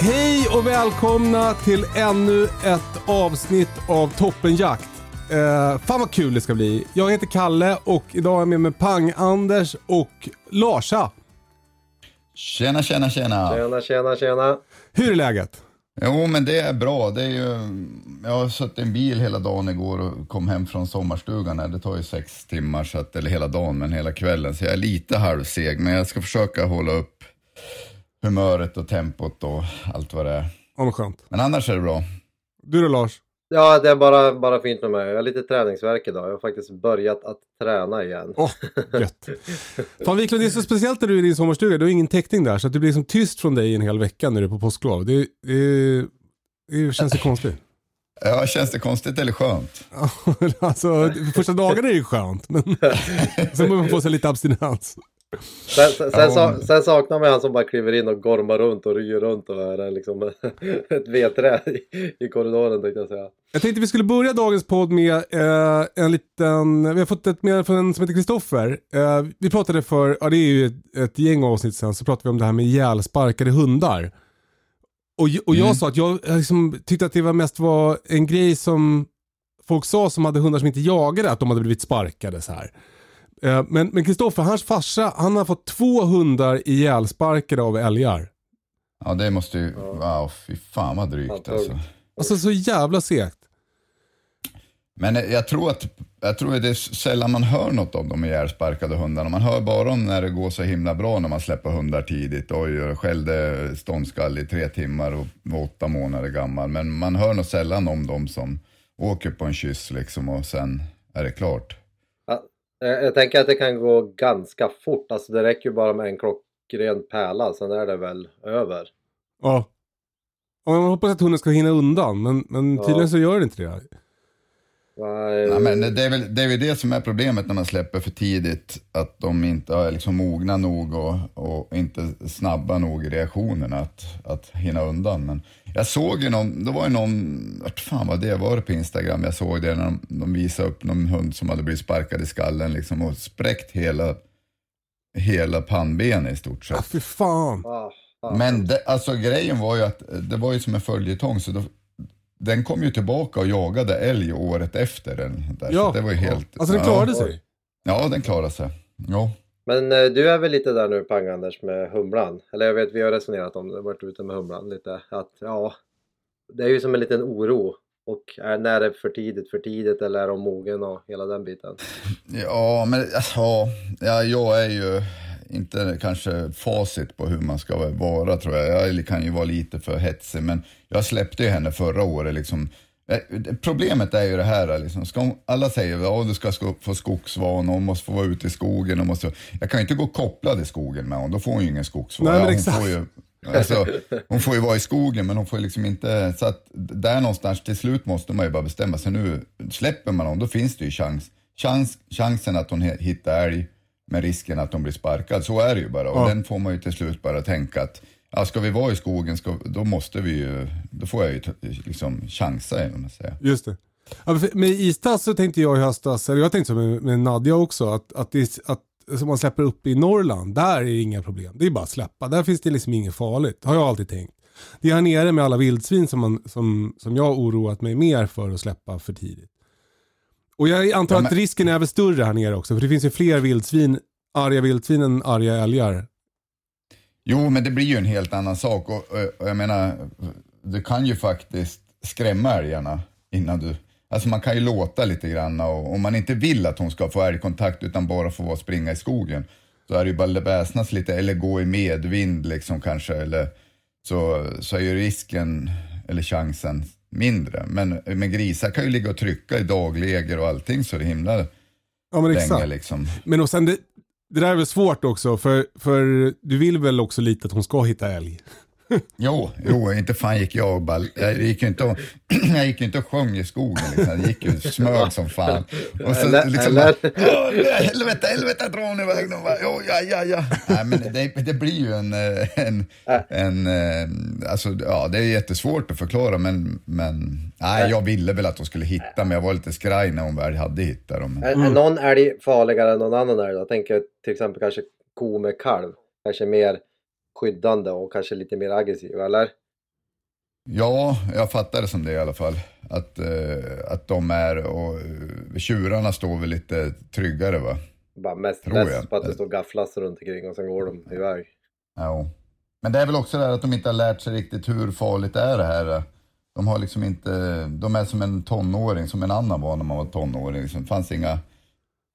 Hej och välkomna till ännu ett avsnitt av Toppenjakt. Eh, fan vad kul det ska bli. Jag heter Kalle och idag är jag med mig Pang-Anders och Larsa. Tjena, tjena, tjena. Tjena, tjena, tjena. Hur är läget? Jo, men det är bra. Det är ju, jag har suttit i en bil hela dagen igår och kom hem från sommarstugan. Det tar ju sex timmar, så att, eller hela dagen, men hela kvällen. Så jag är lite halvseg, men jag ska försöka hålla upp humöret och tempot och allt vad det är. Ja, vad skönt. Men annars är det bra. Du då Lars? Ja, det är bara, bara fint med mig. Jag har lite träningsverk idag. Jag har faktiskt börjat att träna igen. Åh, gött. Fan Wiklund, det är så speciellt när du är i din sommarstuga. Du har ingen täckning där, så att det blir liksom tyst från dig en hel vecka när du är på påsklov. Det, det, det känns ju konstigt. Ja, känns det konstigt eller skönt? alltså, första dagarna är det ju skönt, men sen behöver man få sig lite abstinens. Sen, sen, sen, sen saknar man han som bara kliver in och gormar runt och ryger runt och är liksom ett vedträ i, i korridoren tänkte jag säga. Jag tänkte vi skulle börja dagens podd med eh, en liten, vi har fått ett meddelande från en som heter Kristoffer. Eh, vi pratade för, ja det är ju ett, ett gäng avsnitt sen, så pratade vi om det här med ihjälsparkade hundar. Och, och jag Mm. sa att jag jag liksom tyckte att det var mest var en grej som folk sa som hade hundar som inte jagade, att de hade blivit sparkade så här. Eh, men Kristoffer, hans farsa, han har fått två hundar ihjälsparkade av älgar. Ja, det måste ju, wow, fy fan vad drygt alltså. Alltså så jävla segt. Men jag tror att jag tror att det är sällan man hör något om de ihjälsparkade hundarna. Man hör bara om när det går så himla bra när man släpper hundar tidigt. Oj, jag skällde ståndskall i tre timmar och var åtta månader gammal. Men man hör nog sällan om de som åker på en kyss liksom och sen är det klart. Ja, jag, tänker att det kan gå ganska fort. Alltså det räcker ju bara med en klockren pärla, sen är det väl över. Ja. Och man hoppas att hunden ska hinna undan, men, men Ja. tydligen så gör den inte det. Nej, men det är, väl, det är väl det som är problemet när man släpper för tidigt. Att de inte är liksom mogna nog och, och inte snabba nog i reaktionerna att, att hinna undan. Men jag såg ju någon, det var ju någon, vart fan var det, var det på Instagram? Jag såg det när de, de visade upp någon hund som hade blivit sparkad i skallen liksom och spräckt hela, hela pannbenet i stort Ja, sett. fy ah, fan. Men det, alltså grejen var ju att det var ju som en följetong så då, den kom ju tillbaka och jagade älg året efter. Den, där, Ja. så det var ju helt... Alltså den klarade sig. Ja, den klarade sig. Ja. Men eh, du är väl lite där nu Pang-Anders med humlan? Eller jag vet vi har resonerat om det, varit ute med humlan lite. Att ja, det är ju som en liten oro. Och är, när är det för tidigt för tidigt eller är de mogen och hela den biten? Ja, men ja, ja, jag är ju inte kanske facit på hur man ska vara tror jag. Jag kan ju vara lite för hetsig, men jag släppte ju henne förra året liksom. Eh, Problemet är ju det här, liksom. hon, alla säger att ja, du ska få skogsvana, hon måste få vara ute i skogen. Hon måste, jag kan ju inte gå kopplad i skogen med hon, då får hon ju ingen skogsvana. Nej, men hon, exakt. får ju, alltså, hon får ju vara i skogen, men hon får liksom inte... Så att där någonstans, till slut måste man ju bara bestämma sig. Nu släpper man hon, då finns det ju chans. chans chansen att hon hittar älg, med risken att hon blir sparkad. Så är det ju bara. Och Ja. den får man ju till slut bara tänka att ja, ska vi vara i skogen, ska, då måste vi ju, då får jag ju liksom chansa, eller man säger. Just det. Ja, med istass så tänkte jag i höstas, eller jag tänkte så med, med Nadja också, att, att, det, att som man släpper upp i Norrland, där är det inga problem. Det är bara att släppa. Där finns det liksom inget farligt, har jag alltid tänkt. Det är här nere med alla vildsvin som, man, som, som jag oroat mig mer för att släppa för tidigt. Och jag antar Ja, att men- risken är väl större här nere också. För det finns ju fler vildsvin, arga vildsvin än arga älgar. Jo, men det blir ju en helt annan sak. Och, och, jag menar, du kan ju faktiskt skrämma älgarna innan du... Alltså man kan ju låta lite grann och om man inte vill att hon ska få älgkontakt utan bara få vara springa i skogen så är det ju bara väsnas lite eller gå i medvind liksom kanske eller så, så är ju risken eller chansen mindre. Men, men grisar kan ju ligga och trycka i dagläger och allting så det himla Ja men länge liksom. Men och sen det, det där är väl svårt också för, för du vill väl också lite att hon ska hitta älg? Jo, jo, inte fan gick jag och ball... Jag gick ju inte och, jag gick ju inte och sjöng i skogen liksom. Jag gick ju smög som fan. Och så Eller- liksom eller- bara, "Åh, helvete, helvete, dra hon iväg dem. bara, "Jo, ja, ja, ja. Nej, men det, det blir ju en, eh, en, en, eh, alltså ja, det är jättesvårt att förklara men, men nej, jag ville väl att de skulle hitta men jag var lite skraj när hon väl hade hittat dem. Är, är någon älg farligare än någon annan älg? Jag tänker till exempel kanske ko med kalv. Kanske mer skyddande och kanske lite mer aggressiv, eller? Ja, jag fattar det som det i alla fall. Att, eh, att de är, och eh, tjurarna står väl lite tryggare va? Bara mest Tror jag. less på att det står gafflas runt omkring och sen går de iväg. Ja. Men det är väl också det här att de inte har lärt sig riktigt hur farligt det är det här. De har liksom inte, de är som en tonåring, som en annan var när man var tonåring. Liksom. Det fanns inga,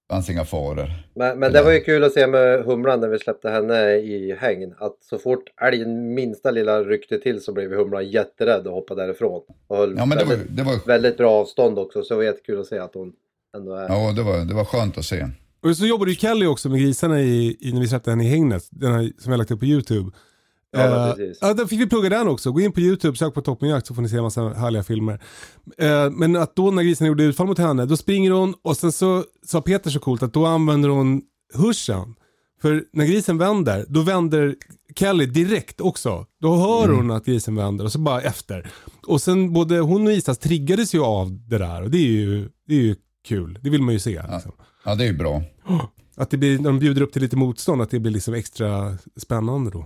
fanns inga faror. Men, men det var ju kul att se med humlan när vi släppte henne i hägn. Att så fort älgen minsta lilla ryckte till så blev humlan jätterädd och hoppade därifrån. Och höll Ja men det var, väldigt, det var, väldigt bra avstånd också så det var jättekul att se att hon ändå är... ja, det var, det var skönt att se. Och så jobbade ju Kelly också med grisarna i, i när vi släppte henne i hängnet. Den här som jag lagt upp på YouTube. Ja, Eh, precis. ja, då fick vi plugga den också. Gå in på YouTube, sök på Toppenjakt så får ni se en massa härliga filmer. Eh, men att då när grisen gjorde utfall mot henne, då springer hon och sen så sa Peter så coolt att då använder hon hörseln. För när grisen vänder, då vänder Kelly direkt också. Då hör hon att grisen vänder och så bara efter. Och sen både hon och Isas triggades ju av det där och det är ju, det är ju kul. Det vill man ju se. Liksom. Ja det är ju bra. Att det blir, när de bjuder upp till lite motstånd, att det blir liksom extra spännande då.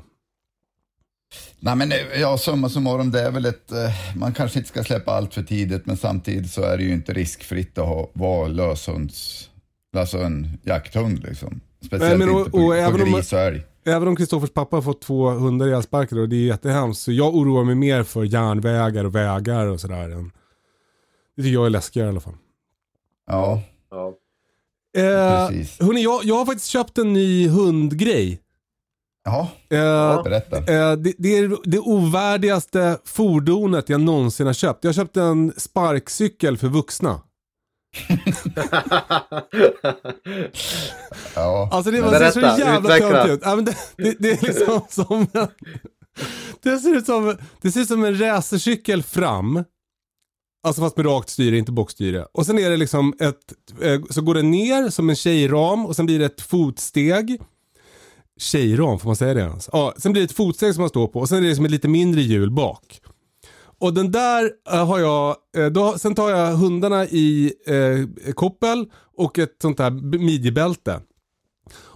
Nej men eh, ja, summa summarum, det är väl ett, eh, man kanske inte ska släppa allt för tidigt men samtidigt så är det ju inte riskfritt att ha, vara löshunds, alltså en jakthund liksom. Speciellt Nej, men och- inte på, och även på om- gris och älg. Även om Kristoffers pappa har fått två hundar ihjälsparkade och det är jättehemskt. Så jag oroar mig mer för järnvägar och vägar och sådär. än- Det tycker jag är läskigare i alla fall. Ja, Ja. Eh, Precis. hörni, jag, jag har faktiskt köpt en ny hundgrej. Jaha, Eh, berätta. eh, det, det är det ovärdigaste fordonet jag någonsin har köpt. Jag har köpt en sparkcykel för vuxna. Ja, Alltså det, var, ser så jävla töntigt ut. Ja, men det, det, det är liksom som en, det ser ut som, det ser ut som en racercykel fram. Alltså fast med rakt styre, inte bockstyre. Och sen är det liksom ett, eh, så går det ner som en tjejram och sen blir det ett fotsteg. Tjejram, får man säga det ens? Ja, sen blir det ett fotsteg som man står på och sen är det som ett lite mindre hjul bak. Och den där eh, har jag, eh, då, sen tar jag hundarna i eh, koppel och ett sånt där midjebälte.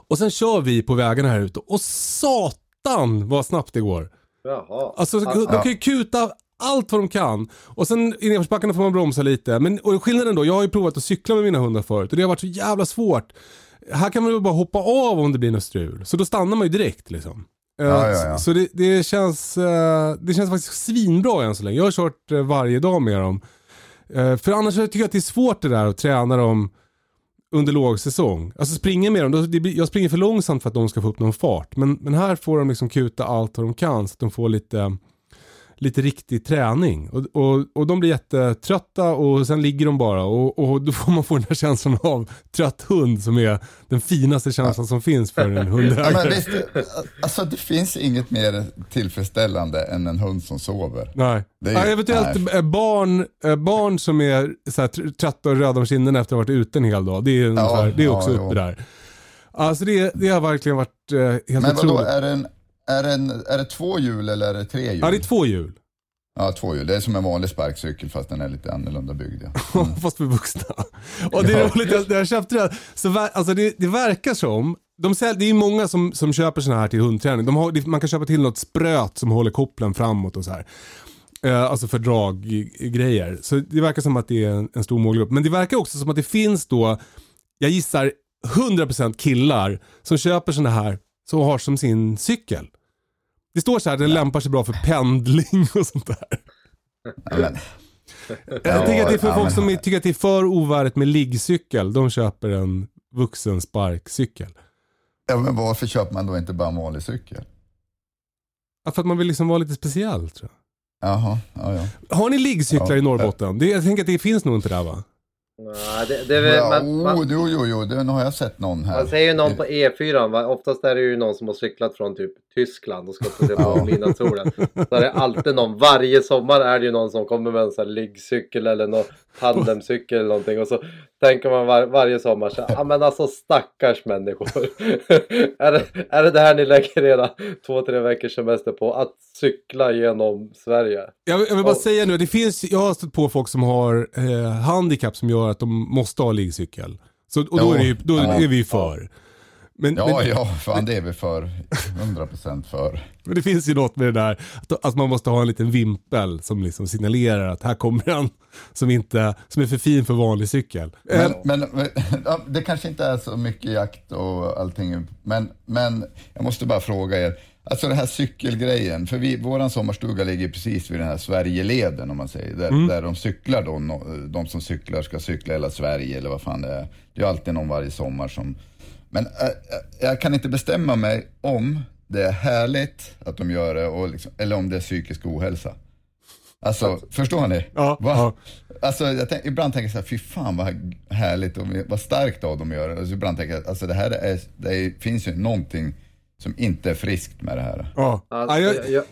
Och sen kör vi på vägarna här ute och satan vad snabbt det går. Jaha. Alltså de kan ju kuta allt vad de kan. Och sen i nedförsbackarna får man bromsa lite. Men och skillnaden då, jag har ju provat att cykla med mina hundar förut och det har varit så jävla svårt. Här kan man väl bara hoppa av om det blir något strul. Så då stannar man ju direkt liksom. Eh, Ja, ja, ja. Så det, det, känns, eh, det känns faktiskt svinbra än så länge. Jag har kört eh, varje dag med dem. För annars tycker jag att det är svårt det där att träna dem under lågsäsong. Alltså springa med dem, jag springer för långsamt för att de ska få upp någon fart. Men, men här får de liksom kuta allt vad de kan så att de får lite, lite riktig träning. Och, och, och de blir jättetrötta och sen ligger de bara och, och då får man få den här känslan av trött hund som är den finaste känslan som finns för en Ja, hundägare. men visst, alltså det finns inget mer tillfredsställande än en hund som sover. Nej. Det är ja, eventuellt nej. barn, barn som är så här, tr- trötta och röda om kinderna efter att ha varit ute en hel dag. Det är, ungefär, det är ja, också jo. uppe där. Alltså det, det har verkligen varit eh, helt Men vadå, otroligt. är det, en, är, det en, är det två hjul eller är det tre hjul? Ja, det är två hjul. Ja, två hjul. Det är som en vanlig sparkcykel fast den är lite annorlunda byggd. Ja. Fast för vuxna. Och det är roligt, jag, när jag köpte det, så alltså det, det verkar som, de säl, det är många som, som köper såna här till hundträning. De har, man kan köpa till något spröt som håller kopplen framåt och så här. Eh, alltså för draggrejer. Så det verkar som att det är en, en stor målgrupp. Men det verkar också som att det finns då, jag gissar 100% killar som köper sådana här som har som sin cykel. Det står så här, den lämpar sig bra för pendling och sånt där. Ja, Jag tänker att det är för ja, folk men- som tycker att det är för ovärdigt med liggcykel. De köper en vuxen sparkcykel. ja, men varför köper man då inte bara en vanlig cykel? Ja, För att man vill liksom vara lite speciell tror jag. Jaha, ja, ja. Har ni liggcyklar i Norrbotten? Det, jag tänker att det finns nog inte där va? Nej, det, det är väl, ja man, man, oh, jo, jo, jo, det, nu har jag sett någon här. man säger ju någon på E4, va? oftast är det ju någon som har cyklat från typ Tyskland och ska upp och se på Ja. midnattssolen. Så är det alltid någon, varje sommar är det ju någon som kommer med en sån här liggcykel eller någon tandemcykel eller någonting och så tänker man var, varje sommar så ja men alltså stackars människor. är, det, är det det här ni lägger era två, tre veckors semester på? Att cykla genom Sverige? Jag, vill- jag vill bara Ja. säga nu, det finns, jag har stött på folk som har eh, handikapp som gör att de måste ha liggcykel. Så, och då, är, det, då är vi för. Men, Ja, men, ja, fan det är vi för. 100% för. men det finns ju något med det där att, att man måste ha en liten vimpel som liksom signalerar att här kommer han som, inte, som är för fin för vanlig cykel. Men, Eh, men, men det kanske inte är så mycket jakt och allting. Men, men jag måste bara fråga er. Alltså det här cykelgrejen, för vi, våran sommarstuga ligger precis vid den här Sverigeleden om man säger. Där, där de cyklar då, de som cyklar ska cykla hela Sverige eller vad fan det är. Det är alltid någon varje sommar som... Men äh, äh, jag kan inte bestämma mig om det är härligt att de gör det och liksom, eller om det är psykisk ohälsa. Alltså, förstår ni? Ja, Va? ja. Alltså, jag tänk, ibland tänker jag så här, fy fan vad härligt och vad starkt av dem göra det. Alltså, ibland tänker jag, alltså det här är, det är, finns ju någonting som inte är friskt med det här. ja. Alltså, Ja, jag, jag, jag,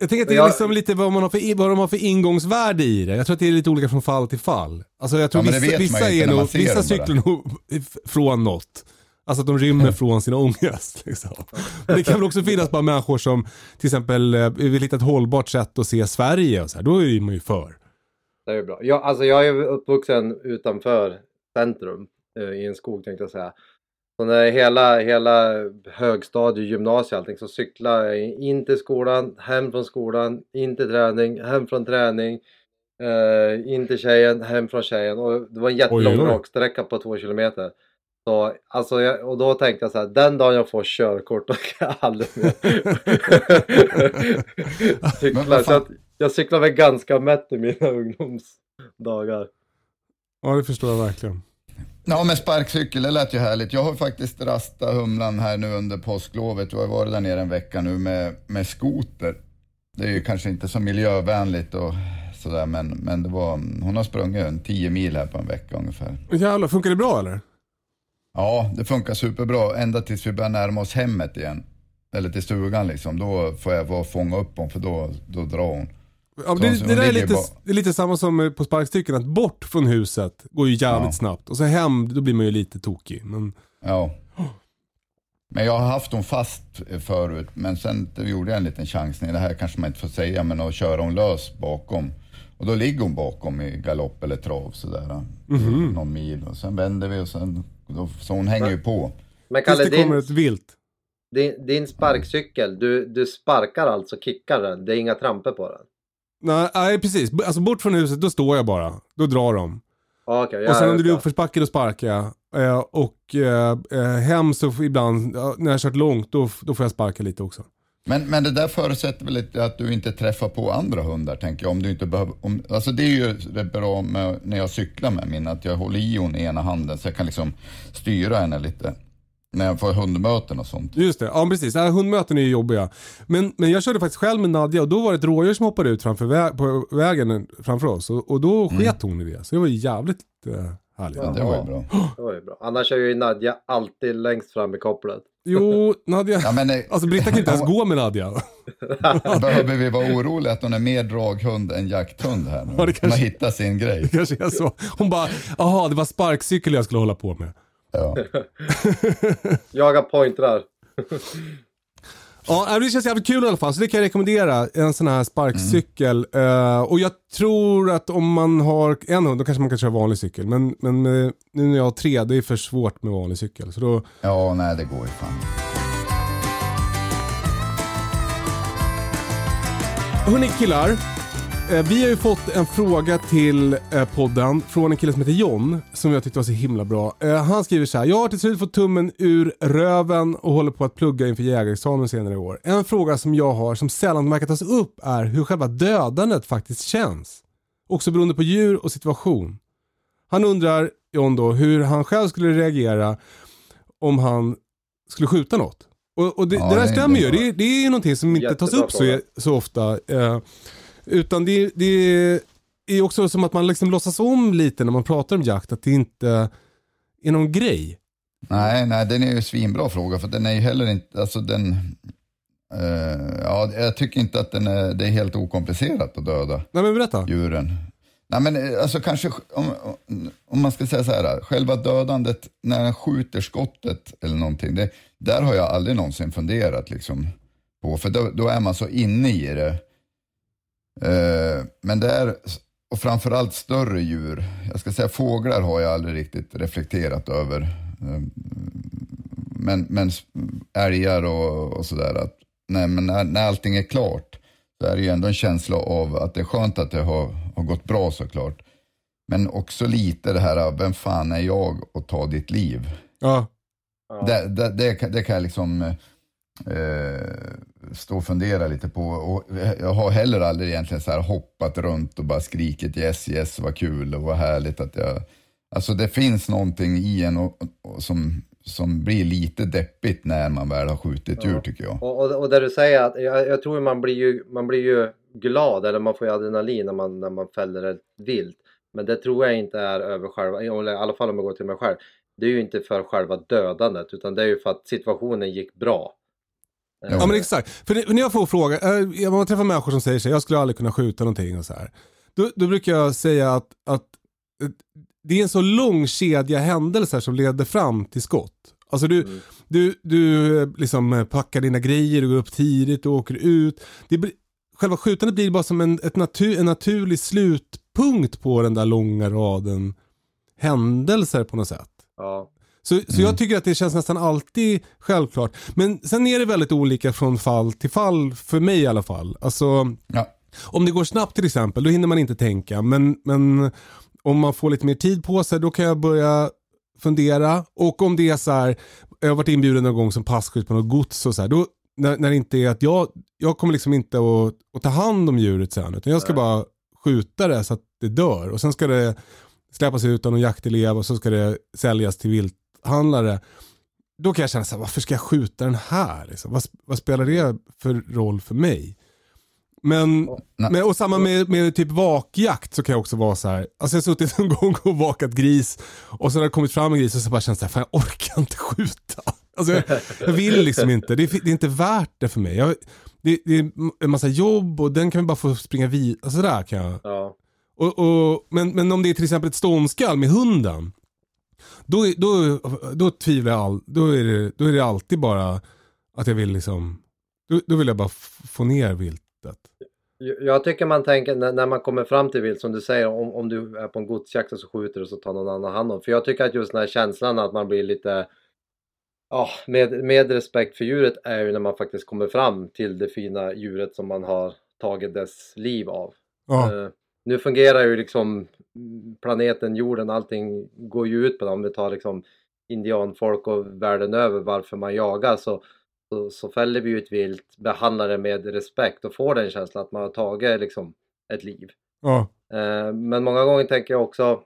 jag, tänker att det är jag- liksom lite vad, man har för, vad de har för ingångsvärde i det. Jag tror att det är lite olika från fall till fall. Alltså jag tror Ja, vissa, vissa, är nog, vissa cyklar nog från något. Alltså att de rymmer från sin ångest. Liksom. Men det kan väl också finnas bara människor som till exempel eh, vill hitta ett hållbart sätt att se Sverige och så här. Då är man ju för. Det är bra. Jag, alltså jag är uppvuxen utanför centrum eh, i en skog tänkte jag säga. Så när hela, hela högstadie, gymnasie allting så cyklade jag in till skolan, hem från skolan, in till träning, hem från träning, eh, in till tjejen, hem från tjejen och det var en jättelång raksträcka på två kilometer. Så, alltså jag, och då tänkte jag så här, den dagen jag får körkort då kan jag aldrig mer Men cykla. Så att, jag cyklar väl ganska mätt i mina ungdomsdagar. Ja, det förstår jag verkligen. Ja, men sparkcykel, det lät ju härligt. Jag har faktiskt rastat Humlan här nu under påsklovet. Jag har varit där nere en vecka nu med, med skoter. Det är ju kanske inte så miljövänligt och sådär, men, men det var, hon har sprungit en 10 mil här på en vecka ungefär. Jävlar, funkar det bra eller? Ja, det funkar superbra ända tills vi börjar närma oss hemmet igen. Eller till stugan liksom. Då får jag vara fånga upp hon för då, då drar hon. Ja, det, det där är lite, bara- det är lite samma som på sparkcykeln, att bort från huset går ju jävligt Ja. snabbt. Och så hem, då blir man ju lite tokig. Men, Ja. Men jag har haft hon fast förut, men sen gjorde jag en liten chansning. Det här kanske man inte får säga, men att köra hon lös bakom. Och då ligger hon bakom i galopp eller trav sådär. Någon mil och sen vänder vi och sen, så hon hänger ju på. Men tills Kalle, det kommer din, ett vilt. din, din sparkcykel, du, du sparkar alltså, kickar den, det är inga tramper på den? Nej, nej, precis. Alltså bort från huset, då står jag bara. Då drar de. Ah, Okej, och sen ja, om det blir ja. uppförsbacke, då sparkar jag. Eh, och eh, eh, hem så ibland, ja, när jag har kört långt, då, då får jag sparka lite också. Men, men det där förutsätter väl lite att du inte träffar på andra hundar, tänker jag. Om du inte behöver, om, alltså det är ju det bra med, när jag cyklar med min, att jag håller i hon i ena handen så jag kan liksom styra henne lite. När jag får hundmöten och sånt. Just det, ja precis. Ja, hundmöten är ju jobbiga. Men, men jag körde faktiskt själv med Nadja och då var det ett rådjur som hoppade ut framför vä- på vägen framför oss. Och, och då sket hon i det. Så det var ju jävligt eh, härligt. Ja, det var ju bra. Det var ju bra. Annars är ju Nadja alltid längst fram i kopplet. Jo, Nadja. Ja, men, eh, Alltså Britta kan inte ens gå med Nadja. Behöver vi vara oroliga att hon är mer draghund än jakthund här nu? Ja, kanske- Hon har hittat sin grej. Det kanske är så. Hon bara, jaha det var sparkcykel jag skulle hålla på med. Ja. Jaga pointrar. Ja, äh, det känns jävligt kul i alla fall. Så det kan jag rekommendera. En sån här sparkcykel. Eh, och jag tror att om man har en hund, då kanske man kan köra vanlig cykel. Men, men eh, nu när jag har tre, det är för svårt med vanlig cykel. Så då, ja, nej det går ju fan. Hörni killar, Vi har ju fått en fråga till eh, podden från en kille som heter John som jag tyckte var så himla bra. Eh, Han skriver så här. Jag har till slut fått tummen ur röven och håller på att plugga inför jägarexamen senare i år. En fråga som jag har som sällan verkar tas upp är hur själva dödandet faktiskt känns. Också beroende på djur och situation. Han undrar, John då, hur han själv skulle reagera om han skulle skjuta något. Och, och det, Ja, det där stämmer ju. Det, det är ju någonting som inte tas upp så, så ofta. Eh, utan det, det är också som att man liksom låtsas om lite när man pratar om jakt, att det inte är någon grej. Nej, nej, den är ju svinbra fråga för den är ju heller inte, alltså den, eh, ja, jag tycker inte att den är, det är helt okomplicerat att döda Nej men berätta. djuren. Nej men eh, alltså kanske, om, om man ska säga så här, själva dödandet när den skjuter skottet eller någonting, det, där har jag aldrig någonsin funderat liksom på, för då, då är man så inne i det. Eh, men det är, och framförallt större djur, jag ska säga fåglar har jag aldrig riktigt reflekterat över. Eh, men, men älgar och, och sådär, att nej, men när, när allting är klart så är det ju ändå en känsla av att det är skönt att det har, har gått bra såklart. Men också lite det här, vem fan är jag att ta ditt liv? Ja. Ja. Det, det, det, kan, det kan jag liksom eh, stå och fundera lite på. Och jag har heller aldrig egentligen så här hoppat runt och bara skrikit yes, yes, vad kul och vad härligt att jag... Alltså det finns någonting i en och, och som, som blir lite deppigt när man väl har skjutit djur tycker jag. Och, och, och där du säger att jag, jag tror man blir, ju, man blir ju glad eller man får ju adrenalin när man, när man fäller ett vilt. Men det tror jag inte är över själva, i alla fall om jag går till mig själv. Det är ju inte för själva dödandet utan det är ju för att situationen gick bra. Ja men exakt. För det- för när jag får fråga, eh, man träffar människor som säger här, jag skulle aldrig kunna skjuta någonting och så här. Då, då brukar jag säga att, att eh, det är en så lång kedja händelser som leder fram till skott. Alltså du, du, du eh, liksom packar dina grejer, du går upp tidigt, du åker ut. Det blir, själva skjutandet blir bara som en, ett natur, en naturlig slutpunkt på den där långa raden händelser på något sätt. Ja. Så, så jag tycker att det känns nästan alltid självklart. Men sen är det väldigt olika från fall till fall, för mig i alla fall. Alltså, Ja. om det går snabbt till exempel, då hinner man inte tänka. Men, men om man får lite mer tid på sig, då kan jag börja fundera. Och om det är så här, jag har varit inbjuden någon gång som passkytt på något gods och så här, då, när, när det inte är att jag, jag kommer liksom inte att, att ta hand om djuret sen, utan jag ska bara skjuta det så att det dör. Och sen ska det släppas ut av någon jaktelev och så ska det säljas till vilthandlare. Då kan jag känna så här, varför ska jag skjuta den här? Liksom? Vad, vad spelar det för roll för mig? Men, men och samma med, med typ vakjakt så kan jag också vara så här. Alltså jag har suttit en gång och vakat gris och så har det kommit fram en gris och så bara känns det fan jag orkar inte skjuta. Alltså jag, jag vill liksom inte, det är, det är inte värt det för mig. Jag, det, det är en massa jobb och den kan vi bara få springa vid, alltså där kan jag. Ja. Och, och, men, men om det är till exempel ett ståndskall med hunden. Då, är- då, då tvivlar jag all, då, är det, då är det alltid bara att jag vill liksom, då, då vill jag bara få ner viltet. Jag tycker man tänker när, man kommer fram till vilt som du säger om, om du är på en godsjakt och så skjuter du och så tar någon annan hand om. För jag tycker att just den här känslan att man blir lite Ja, med, med respekt för djuret är ju när man faktiskt kommer fram till det fina djuret som man har tagit dess liv av. Ja, Eh, nu fungerar ju liksom planeten, jorden, allting går ju ut på det. Om vi tar liksom indianfolk och världen över varför man jagar så, så, så fäller vi ju ett vilt, behandlar det med respekt och får den känslan att man har tagit liksom ett liv. ja, Eh, men många gånger tänker jag också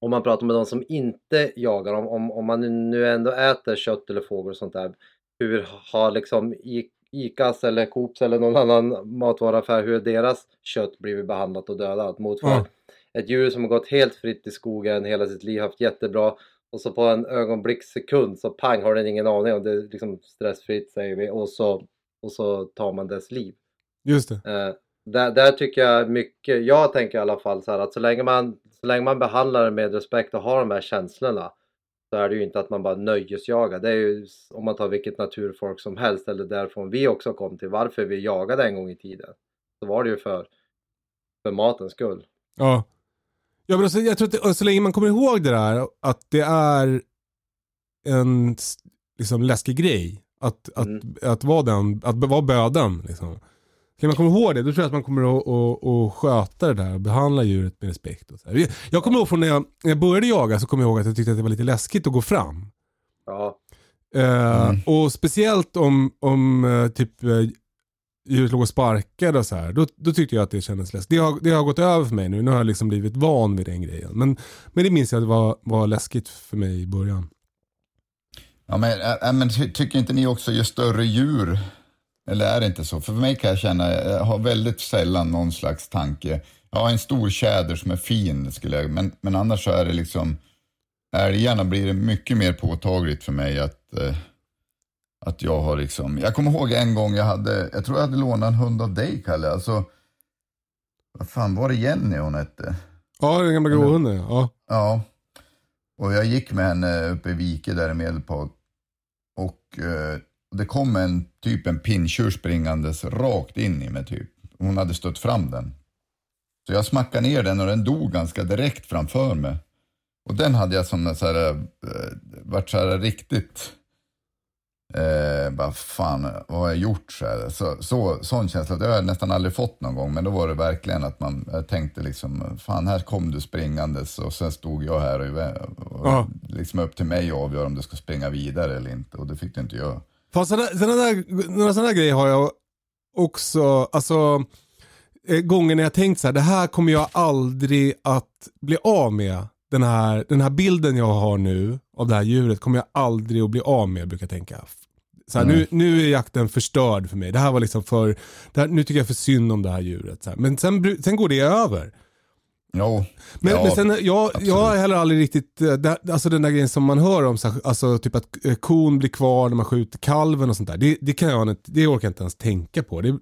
om man pratar med de som inte jagar, om, om, om man nu ändå äter kött eller fågel och sånt där. Hur har liksom Icas eller Coops eller någon annan matvaruaffär, hur deras kött blivit behandlat och dödat mot Ja. Ett djur som har gått helt fritt i skogen hela sitt liv, haft jättebra och så på en ögonblickssekund så pang har den ingen aning om det är liksom stressfritt säger vi och så, och så tar man dess liv. just det. Eh, där, där tycker jag mycket, jag tänker i alla fall så här att så länge man, så länge man behandlar det med respekt och har de här känslorna så är det ju inte att man bara nöjesjagar. Det är ju om man tar vilket naturfolk som helst eller därifrån vi också kom till varför vi jagade en gång i tiden. Så var det ju för, för matens skull. Ja. Ja men alltså, jag tror att det, så länge man kommer ihåg det där att det är en liksom, läskig grej. Att, att, Mm. att vara den, att vara böden liksom. Kan man komma ihåg det, då tror jag att man kommer att, att, att sköta det där och behandla djuret med respekt. Och så här. Jag kommer ihåg från när jag, när jag började jaga så kommer jag ihåg att jag tyckte att det var lite läskigt att gå fram. Ja, Eh, Och speciellt om, om eh, typ eh, djuret låg och sparkade och så här. Då, då tyckte jag att det kändes läskigt. Det har, det har gått över för mig nu. Nu har jag liksom blivit van vid den grejen. Men, men det minns jag att det var, var läskigt för mig i början. Ja, men, äh, men ty, tycker inte ni också ju större djur, eller är det inte så? För mig kan jag känna, jag har väldigt sällan någon slags tanke. Jag har en stor tjäder som är fin, skulle jag, men, men annars så är det liksom, älgarna blir det mycket mer påtagligt för mig att, eh, att jag har liksom, jag kommer ihåg en gång jag hade, jag tror jag hade lånat en hund av dig Kalle, alltså, vad fan var det Jenny hon hette? Ja, den gamla gråhunden ja. Ja. Och jag gick med henne uppe i Vike där i Medelpad. Och eh, det kom en typ en pinntjur springandes rakt in i mig typ. Hon hade stött fram den. Så jag smackade ner den och den dog ganska direkt framför mig. Och den hade jag som så här, eh, varit så här riktigt, eh, bara fan vad har jag gjort? Så, här. så, så Sån känsla, det har jag nästan aldrig fått någon gång. Men då var det verkligen att man tänkte liksom, fan här kom du springandes och sen stod jag här och, och Ja. liksom upp till mig att avgöra om du ska springa vidare eller inte. Och det fick du inte göra. Fast sådana, sådana där, några sådana grejer har jag också, alltså eh, gånger när jag tänkt så här, det här kommer jag aldrig att bli av med. Den här, den här bilden jag har nu av det här djuret kommer jag aldrig att bli av med, brukar jag tänka. Så här, nu, nu är jakten förstörd för mig. Det här var liksom för, det här, nu tycker jag för synd om det här djuret. Så här. Men sen, sen går det över. Jo, Men, ja, men sen, jag, jag har heller aldrig riktigt, eh, det, alltså den där grejen som man hör om, så här, alltså typ att eh, kon blir kvar när man skjuter kalven och sånt där. Det, det, kan jag inte, det orkar jag inte ens tänka på. Det, nej.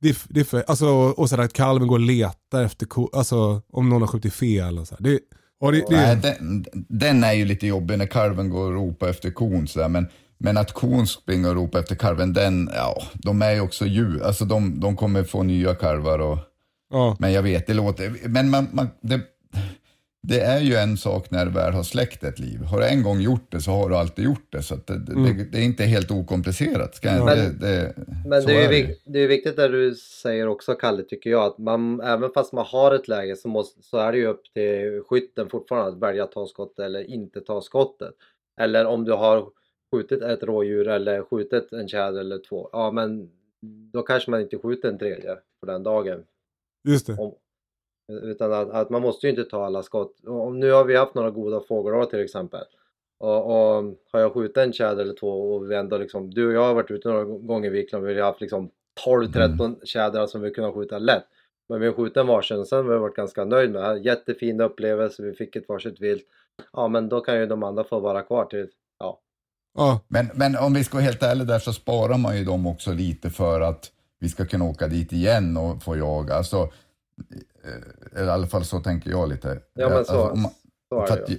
det, är- det är för, alltså, och så där att kalven går och letar efter ko, alltså om någon har skjutit fel och så här. Det, ja, det, det, Nej, den, den är ju lite jobbig när kalven går och ropar efter kon sådär, men, men att kon springer och ropar efter kalven, den, ja, de är ju också djur. Alltså de, de kommer få nya kalvar och, ja. men jag vet, det låter, men man, man, det, det är ju en sak när du väl har släckt ett liv. Har du en gång gjort det så har du alltid gjort det, så att det, det, det är inte helt okomplicerat. Ska jag, det, det, Men det är, det vik- det är viktigt det du säger också Kalle tycker jag att man även fast man har ett läge så, måste, så är det ju upp till skytten fortfarande att välja att ta skottet eller inte ta skottet. Eller om du har skjutit ett rådjur eller skjutit en tjäder eller två, ja men då kanske man inte skjuter en tredje för den dagen. Just det. Om, utan att, att man måste ju inte ta alla skott. Och nu har vi haft några goda fågelår till exempel. Och, och har jag skjutit en tjäder eller två och vi ändå liksom, du och jag har varit ute några gånger i Vikland och vi har haft liksom 12-13 tjädrar som vi kunnat skjuta lätt. Men vi har skjutit en varsin och sen har vi varit ganska nöjd med det. Jättefin upplevelse, vi fick ett varsitt vilt. Ja men då kan ju de andra få vara kvar till, ja. Men, men om vi ska vara helt ärliga där så sparar man ju dem också lite för att vi ska kunna åka dit igen och få jaga. Alltså, eh, i alla fall så tänker jag lite. Ja men så, Alltså, man- så är det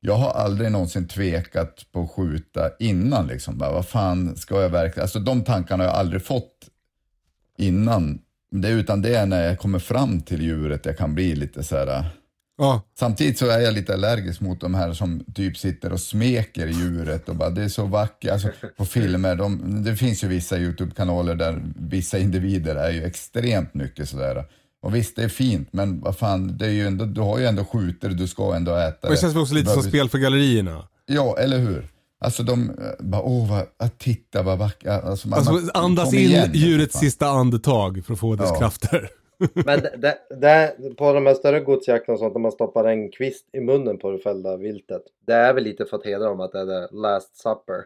jag har aldrig någonsin tvekat på att skjuta innan liksom. Bara, vad fan ska jag verkligen? Alltså de tankarna har jag aldrig fått innan. Det, utan det är när jag kommer fram till djuret jag kan bli lite så här. Ja. Samtidigt så är jag lite allergisk mot de här som typ sitter och smeker djuret och bara det är så vackert. Alltså, på filmer, de, det finns ju vissa YouTube-kanaler där vissa individer är ju extremt mycket sådär. Och visst, det är fint, men vad fan, det är ju ändå, du har ju ändå skjutit det, du ska ändå äta Och det känns väl också lite som spel för gallerierna. Ja, eller hur? Alltså de bara, åh, vad, att titta vad vackert. Alltså, Alltså andas in igen, djurets sista andetag för att få dess Ja. krafter. Men det, det, det, på de här större godsjakterna och sånt, när man stoppar en kvist i munnen på det fällda viltet. Det är väl lite för att hedra dem att det är the last supper.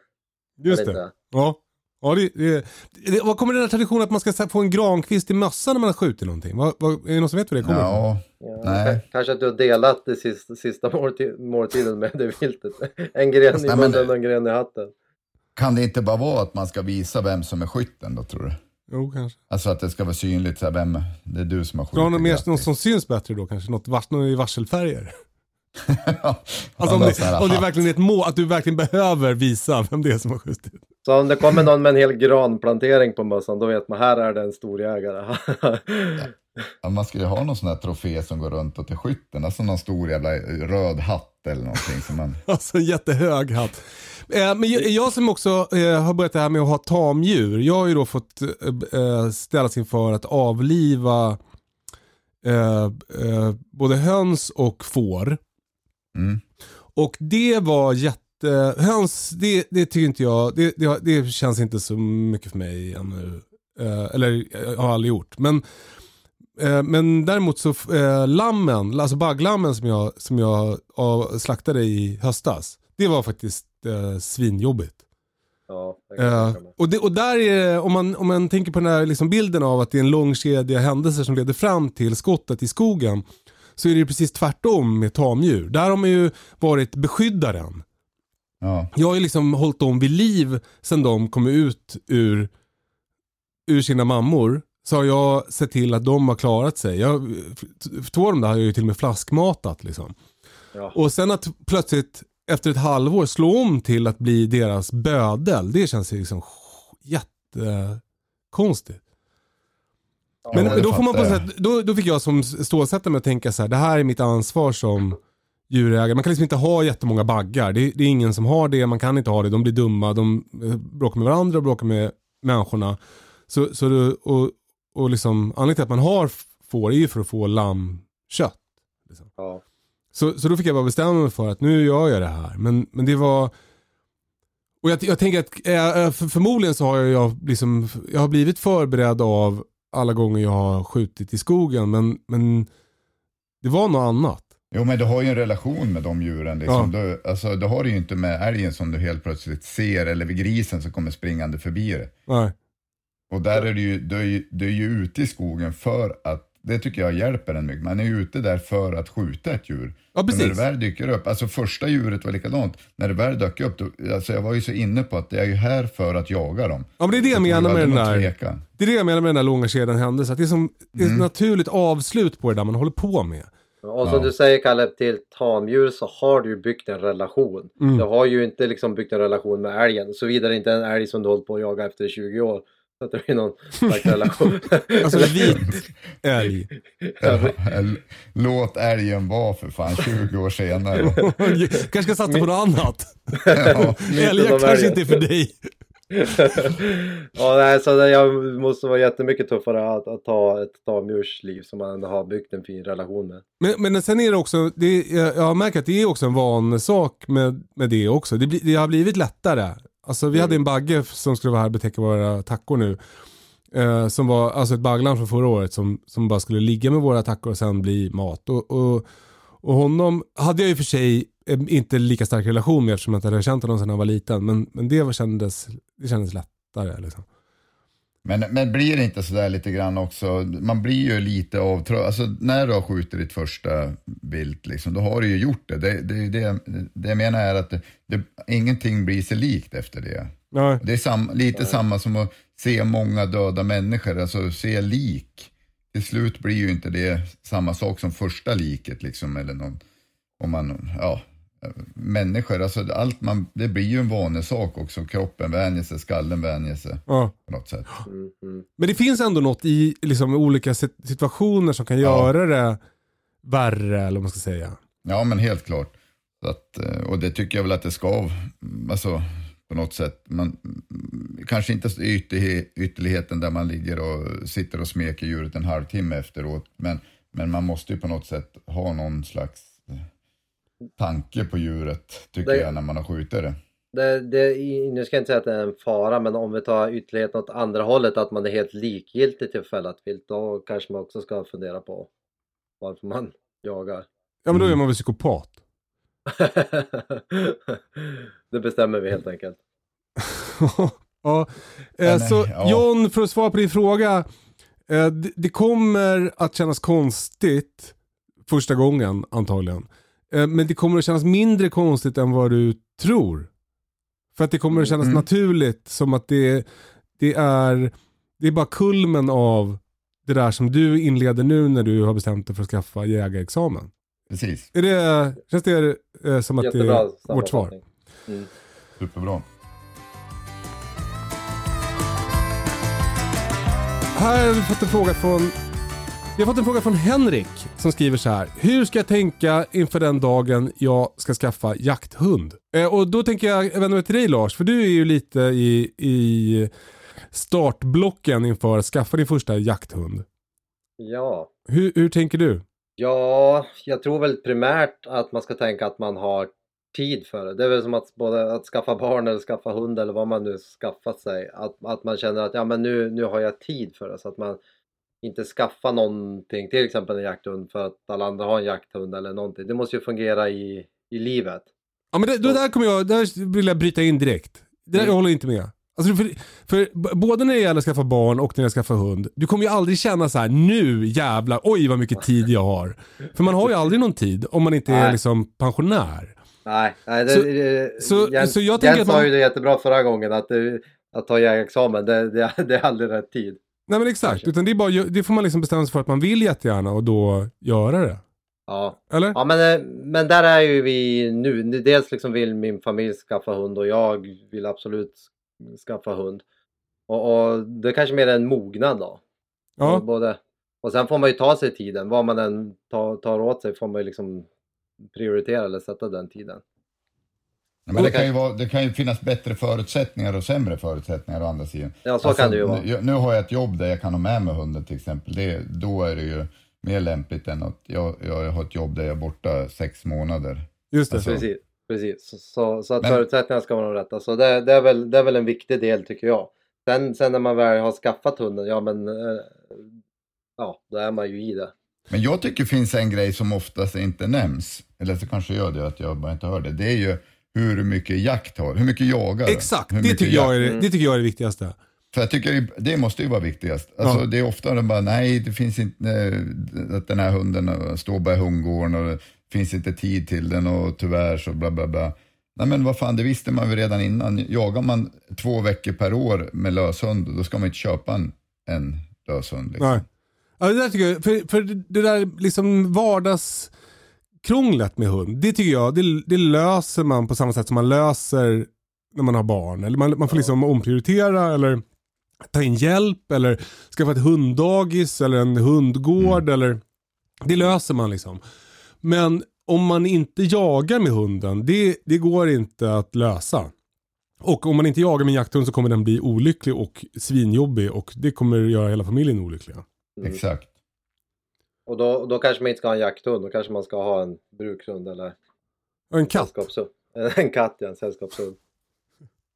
Just det. inte? Ja. Ja, det, det, det, vad kommer den här traditionen att man ska få en grankvist i mössan när man har skjutit någonting? Vad, vad, är det någon som vet vad det kommer? Ja, Ja, Nej. ka- Kanske att du har delat det sista, sista måltid, måltiden med det viltet. En gren i munnen och en gren i hatten. kan det inte bara vara att man ska visa vem som är skytten då, tror du? Jo, kanske. Alltså att det ska vara synligt, så här, vem, det är du som har skjutit. Ska ha något, mer, något som syns bättre då kanske? Något, vars, något i varselfärger? Alltså om någon det, om det verkligen är ett mål, att du verkligen behöver visa vem det är som har skjutit. Så om det kommer någon med en hel granplantering på mössan, då vet man här är det en storjägare. Ja, man ska ju ha någon sån här trofé som går runt och till skytten. Alltså någon stor jävla röd hatt eller någonting som man... Alltså en jättehög hatt. Eh, men jag, jag som också eh, har börjat det här med att ha tamdjur. Jag har ju då fått eh, ställas inför att avliva både höns och får. Mm. Och det var jätte... Höns, det, det tycker inte jag, det, det, det känns inte så mycket för mig ännu. Eh, eller jag har aldrig gjort. Men, eh, men däremot så, eh, lammen, alltså bagglammen som jag, som jag ja, slaktade i höstas. Det var faktiskt eh, svinjobbigt. Ja, Eh, och, det, och där är det, om man, om man tänker på den här liksom bilden av att det är en lång kedja händelser som leder fram till skottet i skogen. Så är det ju precis tvärtom med tamdjur. Där har man ju varit beskyddaren. Ja. Jag har ju liksom hållit dem vid liv sedan de kom ut ur, ur sina mammor. Så har jag sett till att de har klarat sig. Jag, två av dem där har jag ju till och med flaskmatat liksom. Ja. Och sen att plötsligt efter ett halvår slå om till att bli deras bödel. Det känns ju liksom jättekonstigt. Men Ja, då, får man på sätt, då, då fick jag som stålsättare mig att tänka så här, det här är mitt ansvar som djurägare. Man kan liksom inte ha jättemånga baggar. Det, det är ingen som har det, man kan inte ha det. De blir dumma, de eh, bråkar med varandra och bråkar med människorna. Så, så det, och, och liksom, anledningen till att man har får är ju för att få lammkött. Ja. Så, så då fick jag bara bestämma mig för att nu gör jag det här. Men, men det var... Och jag, jag tänker att eh, för, förmodligen så har jag, liksom, jag har blivit förberedd av alla gånger jag har skjutit i skogen. Men, men det var något annat. Jo men du har ju en relation med de djuren. Liksom. Ja. Du, alltså, du har det ju inte med älgen som du helt plötsligt ser eller vid grisen som kommer springande förbi dig. Nej. Och där är du ju, du är ju, du är ju ute i skogen för att, det tycker jag hjälper en mycket. Man är ute där för att skjuta ett djur. Ja, Och när det precis. väl dyker upp, alltså första djuret var likadant. När det väl dök upp, då, alltså jag var ju så inne på att jag är ju här för att jaga dem. Ja men det är det jag menar med den där. Det är det jag menar med den där långa kedjan händelser. Att det är, som, det är Mm. ett naturligt avslut på det där man håller på med. Och som Ja. du säger Kalle, till tamdjur så har du byggt en relation. Mm. Du har ju inte liksom byggt en relation med älgen. Såvida det inte är en älg som du hållit på att jaga efter 20 år. Så att det blir någon slags relation. Alltså vit älg. Låt älgen vara för fan 20 år senare. kanske ska satsa på något annat. Ja. Älgjakt kanske inte är för dig. ja, nej, så jag måste vara jättemycket tuffare att, att ta ett tamdjursliv som man ändå har byggt en fin relation med. Men, men sen är det också, det, jag har märkt att det är också en vanesak med, med det också. Det, blir- det har blivit lättare. Alltså vi hade en bagge som skulle vara här och betäcka våra tackor nu. Eh, som var alltså ett baggland från förra året som, som bara skulle ligga med våra tackor och sen bli mat. Och, och, och honom hade jag i och för sig eh, inte lika stark relation med eftersom jag inte hade känt honom sedan han var liten. Men, men det var, kändes, det kändes lättare. Liksom. Men, men blir det inte sådär lite grann också, man blir ju lite avtrött, alltså när du har skjutit ditt första vilt liksom, då har du ju gjort det. Det, det, det, det jag menar är att det, det, ingenting blir sig likt efter det. Ja, Det är sam, lite samma som att se många döda människor, alltså se lik. Till slut blir ju inte det samma sak som första liket liksom, eller någon, om man, ja, människor, alltså allt man, det blir ju en vanesak också. Kroppen vänjer sig, skallen vänjer sig ja. på något sätt. Mm, mm. Men det finns ändå något i liksom, olika sit- situationer som kan Ja. göra det värre, eller vad man ska säga. Ja, men helt klart. Så att, eh, och det tycker jag väl att det ska, mm, alltså på något sätt. Man, mm, kanske inte ytterligheten där man ligger och sitter och smeker djuret en halvtimme efteråt, men, men man måste ju på något sätt ha någon slags tanke på djuret, tycker Det- jag, när man har skjutit det. Det, det, nu ska jag inte säga att det är en fara, men om vi tar ytterligheten åt andra hållet, att man är helt likgiltig till fällat vilt, då kanske man också ska fundera på varför man jagar. Ja men då är Mm. man väl psykopat. det bestämmer vi helt enkelt. ja. Eh, så. John, för att svara på din fråga. Eh, det, det kommer att kännas konstigt första gången antagligen. Eh, men det kommer att kännas mindre konstigt än vad du tror. För att det kommer att kännas Mm. naturligt som att det, det är det är bara kulmen av det där som du inleder nu när du har bestämt dig för att skaffa jägarexamen. Precis, Är det, känns det eh, som att det Jättebra är vårt svar? Mm. superbra. Här har vi fått en fråga från Vi har fått en fråga från Henrik som skriver så här. Hur ska jag tänka inför den dagen jag ska skaffa jakthund? Eh, och då tänker jag vända mig till dig Lars, för du är ju lite i, i startblocken inför att skaffa din första jakthund. Ja. Hur, hur tänker du? Ja, jag tror väl primärt att man ska tänka att man har tid för det. Det är väl som att både att skaffa barn eller skaffa hund eller vad man nu skaffat sig. Att, att man känner att ja, men nu, nu har jag tid för det. Så att man inte skaffar någonting, till exempel en jakthund för att alla andra har en jakthund eller någonting. Det måste ju fungera i, i livet. Ja men det, då där kommer jag, där vill jag bryta in direkt. Det där Mm. jag håller inte med. Alltså för, för både när det gäller att skaffa barn och när jag skaffar hund. Du kommer ju aldrig känna så här: nu jävlar, oj vad mycket tid jag har. För man har ju aldrig någon tid om man inte är Nej. liksom pensionär. Nej, nej det, Så- det, så- Jens, så jag tänker Jens att man- sa ju det jättebra förra gången att, det, att ta jägarexamen, det, det, det är aldrig rätt tid. Nej men exakt, utan det, är bara, det får man liksom bestämma sig för att man vill jättegärna och då göra det. Ja, Eller? ja men, eh, men där är ju vi nu. Dels liksom vill min familj skaffa hund och jag vill absolut skaffa hund. Och, och det är kanske mer en mognad då. Ja. Och Både, och sen får man ju ta sig tiden. Vad man än tar, tar åt sig får man ju liksom prioritera eller sätta den tiden. Ja, Men det kan, ju vara, det kan ju finnas bättre förutsättningar och sämre förutsättningar å andra sidan. Ja, så kan det ju vara. Nu, nu har jag ett jobb där jag kan ha med mig hunden till exempel. Det, då är det ju mer lämpligt än att jag, jag har ett jobb där jag är borta sex månader. Just det. Alltså- Precis, precis. Så, så, så att Men- förutsättningarna ska vara de rätta. Så det, det, är väl, det är väl en viktig del tycker jag. Sen, sen när man väl har skaffat hunden, ja men eh, ja, då är man ju i det. Men jag tycker det finns en grej som oftast inte nämns, eller så kanske gör det att jag bara inte hör det. Det är ju hur mycket jakt har, hur mycket jagar? Exakt, det tycker, jag är, det tycker jag är det viktigaste. För jag tycker det- måste ju vara viktigast. Alltså, Ja. Det är ofta de bara, nej det finns inte, eh, att den här hunden eh, står bara i hundgården och det finns inte tid till den och tyvärr så bla bla bla. Nej men vad fan, det visste man ju redan innan. Jagar man två veckor per år med löshund, då ska man inte köpa en, en löshund. Liksom. Nej. Ja, det där tycker jag, för, för det där liksom vardagskrånglet med hund, det tycker jag, det, det löser man på samma sätt som man löser när man har barn. Eller man, man får liksom omprioritera eller ta in hjälp eller skaffa ett hunddagis eller en hundgård eller det löser man liksom. Men om man inte jagar med hunden, det, det går inte att lösa. Och om man inte jagar med en jakthund så kommer den bli olycklig och svinjobbig och det kommer göra hela familjen olyckliga. Exakt. Och då, då kanske man inte ska ha en jakthund, då kanske man ska ha en brukshund eller en katt. sällskapshund. En katt, ja, en sällskapshund.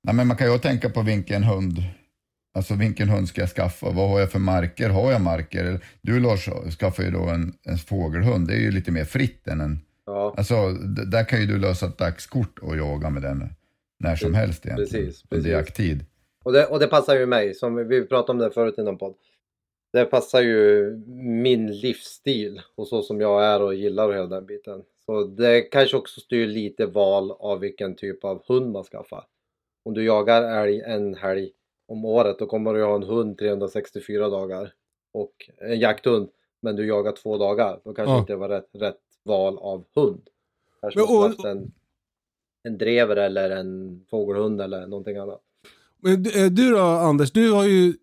Nej, men man kan ju också tänka på vilken hund, alltså vilken hund ska jag skaffa? Vad har jag för marker? Har jag marker? Du Lars skaffar ju då en, en fågelhund, det är ju lite mer fritt än en, Ja, alltså där kan ju du lösa ett dagskort och jaga med den när som helst egentligen. Precis, Under precis. jakttid. och det, och det passar ju mig, som vi- vi pratade om det förut i någon podd. Det passar ju min livsstil och så som jag är och gillar och hela den biten. Så det kanske också styr lite val av vilken typ av hund man skaffar. Om du jagar älg en helg om året då kommer du ha en hund 364 dagar. Och en jakthund, men du jagar två dagar. Då kanske Ja. inte var rätt, rätt val av hund. Kanske Men, och- haft en, en drever eller en fågelhund eller någonting annat. Men du- eh, då Anders, du har ju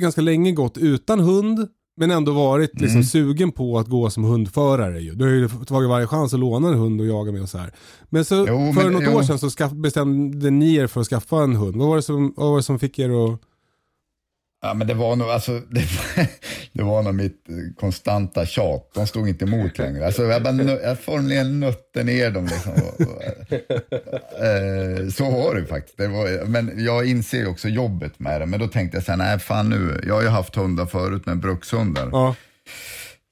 ganska länge gått utan hund. Men ändå varit liksom Mm. sugen på att gå som hundförare ju. Du har ju tagit varje chans att låna en hund och jaga med och så här. Men så Jo, för men- något jo. år sedan så skaff, bestämde ni er för att skaffa en hund. Vad var det som, vad var det som fick er att... Ja, men det var nog, alltså, det, det var nog mitt konstanta tjat. De stod inte emot längre. Alltså, jag, bara, jag formligen nötte ner dem. Liksom. Eh, så var det faktiskt. Det var, men jag inser också jobbet med det. Men då tänkte jag så här, nej fan nu, jag har ju haft hundar förut med brukshundar. Ja,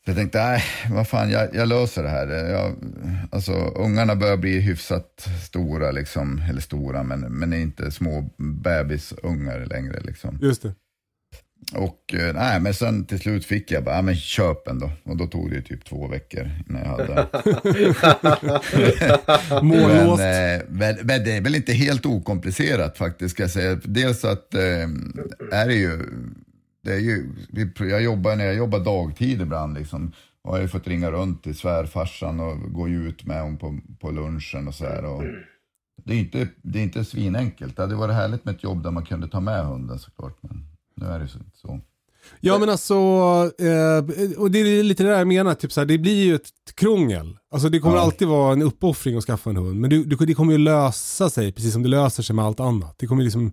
Så jag tänkte, nej, vad fan, jag, jag löser det här. Jag, alltså, ungarna börjar bli hyfsat stora, liksom, eller stora, men, men är inte små bebisungar längre. Liksom. just det. Och eh, nej, men sen till slut fick jag bara, ja, men köp en då. Och då tog det ju typ två veckor innan jag hade. men, Mållåst. eh, men, men det är väl inte helt okomplicerat faktiskt, ska jag säga. Dels att eh, är det ju, det är ju, jag jobbar, när jag jobbar dagtid ibland liksom, och jag har ju fått ringa runt till svärfarsan och gå ut med honom på, på lunchen och så här. Och, det är inte, det är inte svinenkelt. Det hade varit härligt med ett jobb där man kunde ta med hunden såklart, men nu är det så- så. Ja men alltså, eh, och det är lite det där jag menar, typ så här, det blir ju ett krångel. Alltså det kommer Ja. alltid vara en uppoffring att skaffa en hund. Men du, du, det kommer ju lösa sig, precis som det löser sig med allt annat. Det kommer liksom,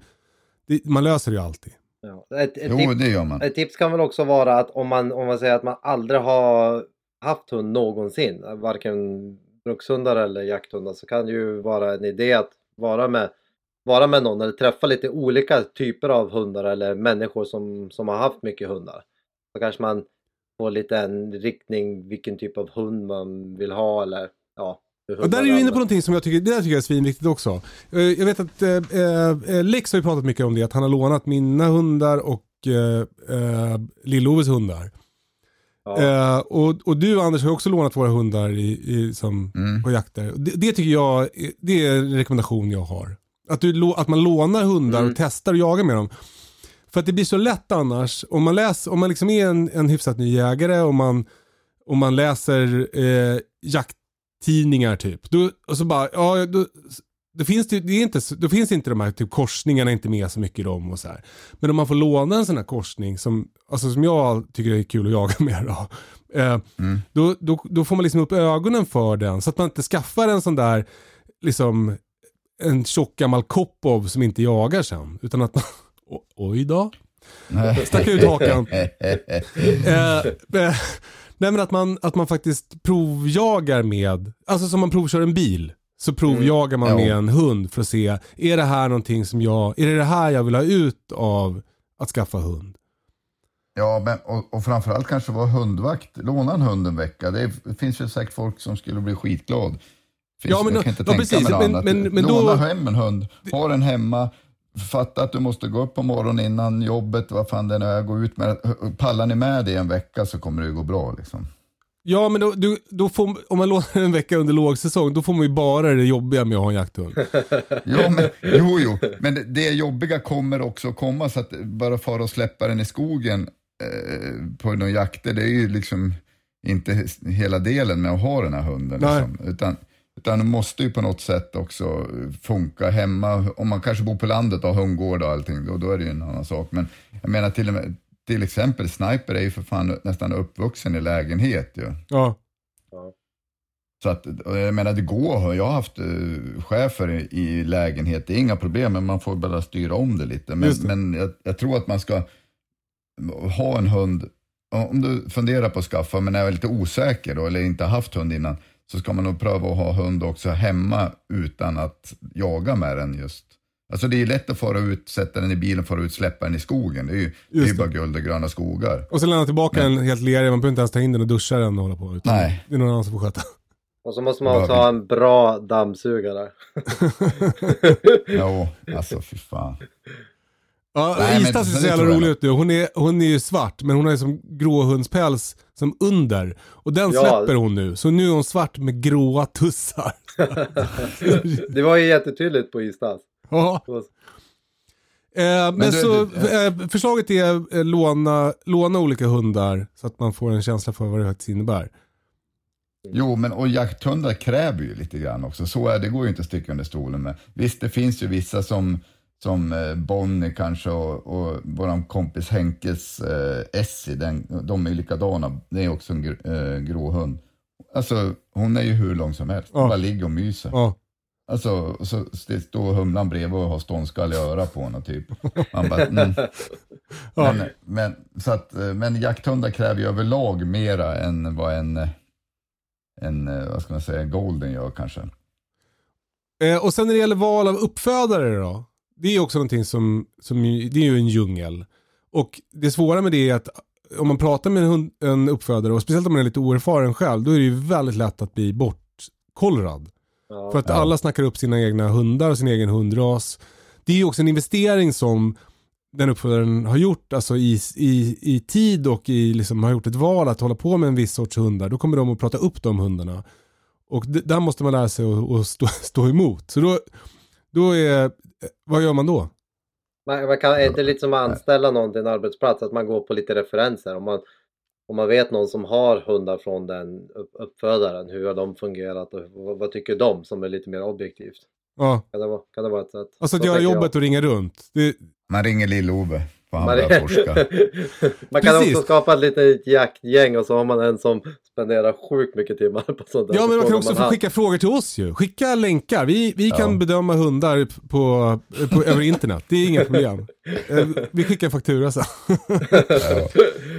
det, man löser det ju alltid. Ja. Ett, ett, Jo, tips, det gör man. ett tips kan väl också vara att om man, om man säger att man aldrig har haft hund någonsin, varken brukshundar eller jakthundar, så kan det ju vara en idé att vara med, vara med någon eller träffa lite olika typer av hundar eller människor som, som har haft mycket hundar. Så kanske man får lite en riktning vilken typ av hund man vill ha eller ja. Och där är du inne på någonting som jag tycker, det där tycker jag är svinviktigt också. Eh, Jag vet att eh, eh, Lex har ju pratat mycket om det, att han har lånat mina hundar och eh, eh, Lill-Oves hundar. Ja. Eh, och, och du Anders har ju också lånat våra hundar i, i, som, Mm. på jakter. Det, det tycker jag, det är en rekommendation jag har. Att, du, att man lånar hundar Mm. och testar och jagar med dem. För att det blir så lätt annars, om man, läser, om man liksom är en, en hyfsat ny jägare och man, och man läser eh, jakttidningar typ. Då, och så bara, ja, då, då, finns det, det är inte, då finns inte de här typ, korsningarna inte med så mycket i dem och så här. Men om man får låna en sån här korsning som, alltså, som jag tycker är kul att jaga med då. Eh, då, då, då får man liksom upp ögonen för den så att man inte skaffar en sån där liksom en tjock gammal Kopov som inte jagar sen. Utan att man, o- oj då. Stack ut hakan. Eh, eh, nej men att man, att man faktiskt provjagar med, alltså som man provkör en bil. Så provjagar man Ja. med en hund för att se, är det här någonting som jag, är det det här jag vill ha ut av att skaffa hund? Ja, men, och, och framförallt kanske vara hundvakt. Låna en hund en vecka. Det finns ju säkert folk som skulle bli skitglad. Ja, men jag då- kan inte ja, tänka precis, mig men- annat. men- men Låna då- hem en hund, ha den hemma. Fatta att du måste gå upp på morgonen innan jobbet, vad fan det nu är, gå ut med Pallar ni med det i en vecka så kommer det ju gå bra. Liksom. Ja men då, då, då får, om man lånar en vecka under lågsäsong, då får man ju bara det jobbiga med att ha en jakthund. Ja, men, jo, jo, men det, det jobbiga kommer också att komma, så att bara fara och släppa den i skogen eh, på några jakter, det är ju liksom inte hela delen med att ha den här hunden. Liksom. Utan, utan det måste ju på något sätt också funka hemma. Om man kanske bor på landet och har hundgård och allting, då, då är det ju en annan sak. Men jag menar till, och med, till exempel, Sniper är ju för fan nästan uppvuxen i lägenhet ju. Ja. Så att, jag menar det går, jag har haft uh, chefer i, lägenhet, det är inga problem, men man får bara styra om det lite. Men, det. men jag, jag tror att man ska ha en hund, om du funderar på att skaffa men är lite osäker då, eller inte haft hund innan, så ska man nog pröva att ha hund också hemma utan att jaga med den just. Alltså det är lätt att fara ut, sätta den i bilen, fara ut, släppa den i skogen. Det är ju, det är ju bara guld och gröna skogar. Och så lämna tillbaka den helt lerig, man behöver inte ens ta in den och duscha den och hålla på. Utan Nej. Det är någon annan som får sköta. Och så måste man också ha en bra dammsugare. Jo, alltså fy fan. Ja, Nej, men Istas ser så jävla rolig ut nu. Hon är, hon är ju svart, men hon har ju som gråhundspäls som under. Och den Ja. släpper hon nu. Så nu är hon svart med gråa tussar. Det var ju jättetydligt på Istas. Ja. Eh, men du- så du- eh, förslaget är eh, låna, låna olika hundar så att man får en känsla för vad det faktiskt innebär. Jo, men och jakthundar kräver ju lite grann också. Så är det, går ju inte att sticka under stolen med. Visst, det finns ju vissa som, som eh, Bonnie kanske och, och vår kompis Henkes eh, Essie, den, de är ju likadana. Det är också en gr, eh, grå hund. Alltså, hon är ju hur lång som helst. Ja. Hon bara ligger och myser. Ja. Alltså, och så står humlan bredvid och har ståndskall i örat på honom typ. Man bara, mm. Ja. men, men, så att, eh, men jakthundar kräver ju överlag mera än vad en, en eh, vad ska man säga, golden gör kanske. Eh, och sen när det gäller val av uppfödare då. Det är också någonting som, som det är ju en djungel. Och det svåra med det är att om man pratar med en, hund, en uppfödare och speciellt om man är lite oerfaren själv, då är det ju väldigt lätt att bli bortkollrad. Ja. För att Ja. alla snackar upp sina egna hundar och sin egen hundras. Det är ju också en investering som den uppfödaren har gjort alltså i, i, i tid och i, liksom, har gjort ett val att hålla på med en viss sorts hundar. Då kommer de att prata upp de hundarna. Och där måste man lära sig att, att stå, stå emot. Så då, då är, vad gör man då? Man, man kan, är det inte lite som att anställa någon till en arbetsplats, att man går på lite referenser. Om man, om man vet någon som har hundar från den upp, uppfödaren, hur har de fungerat och vad, vad tycker de som är lite mer objektivt? Ja, Kan det vara, kan det vara ett sätt? alltså att göra tänker jag. jobbet och ringa runt. Det, Man ringer Lill-Ove. Han Man, börja forska. man kan Precis. också skapa ett litet jaktgäng och så har man en som spenderar sjukt mycket timmar på sånt där. Ja men man kan också få han. skicka frågor till oss ju. Skicka länkar. Vi, vi kan bedöma hundar på, på, över internet. Det är inga problem. Eh, Vi skickar en faktura sen.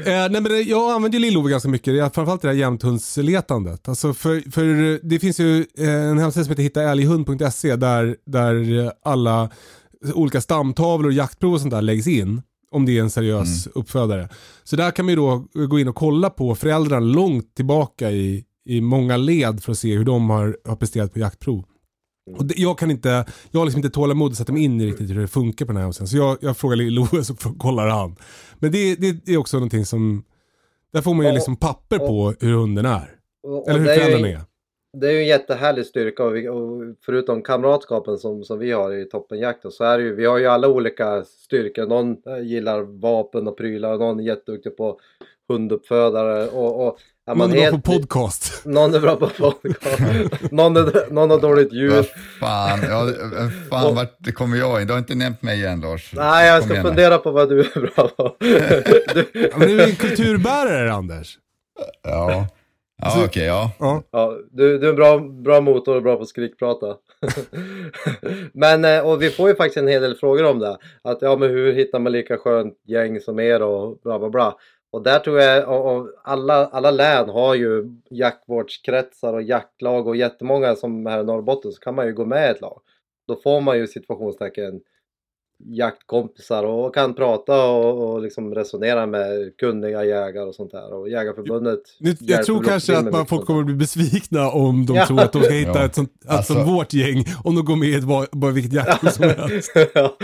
Eh, nej, men det- jag använder ju Lill-Ove ganska mycket, Det är framförallt det här jämthundsletandet. Alltså för, för det finns ju eh, en hemsida som heter hittaälghund.se där, där alla olika stamtavlor och jaktprov och sånt där läggs in. Om det är en seriös uppfödare. Så där kan man ju då gå in och kolla på föräldrarna långt tillbaka i, i många led för att se hur de har, har presterat på jaktprov. Och det, jag kan inte, jag har liksom inte tålamod att sätta mig in i riktigt hur det funkar på den här hemsidan. Så jag, jag frågar Lill-Ove så kollar han. Men det, det, det är också någonting som, där får man ju Och- liksom papper på hur hunden är. Och- och Eller hur föräldrarna är. Det är ju en jättehärlig styrka och, vi, och förutom kamratskapen som, som vi har i toppenjakten så är det ju, vi har ju alla olika styrkor. Någon eh, gillar vapen och prylar, någon är jätteduktig på hunduppfödare och, och är Man är bra helt- på podcast. Någon är bra på podcast. någon, är, någon har dåligt Vad ljud. fan, ja, fan vart kommer jag in? Du har inte nämnt mig igen Lars. Nej, jag Kom ska fundera på vad du är bra på. du, Ja, men du är en kulturbärare Anders. Ja, ja okej, ja. Ja. ja, du, du är en bra, bra motor och bra på att skrikprata. men, eh, och vi får ju faktiskt en hel del frågor om det. Att ja, men hur hittar man lika skönt gäng som er och bla bla bla. Och där tror jag, och, och alla, alla län har ju jaktvårdskretsar och jaktlag och jättemånga som här i Norrbotten så kan man ju gå med i ett lag. Då får man ju situationstecken jaktkompisar och kan prata och, och liksom resonera med kunniga jägare och sånt där. Och Jägarförbundet Nu, jag hjälper tror kanske att man, folk kommer bli besvikna om de Ja. tror att de ska hitta Ja. ett sånt, Alltså- som vårt gäng, om de går med i ett, va- bara vilket jaktlag som helst. ja.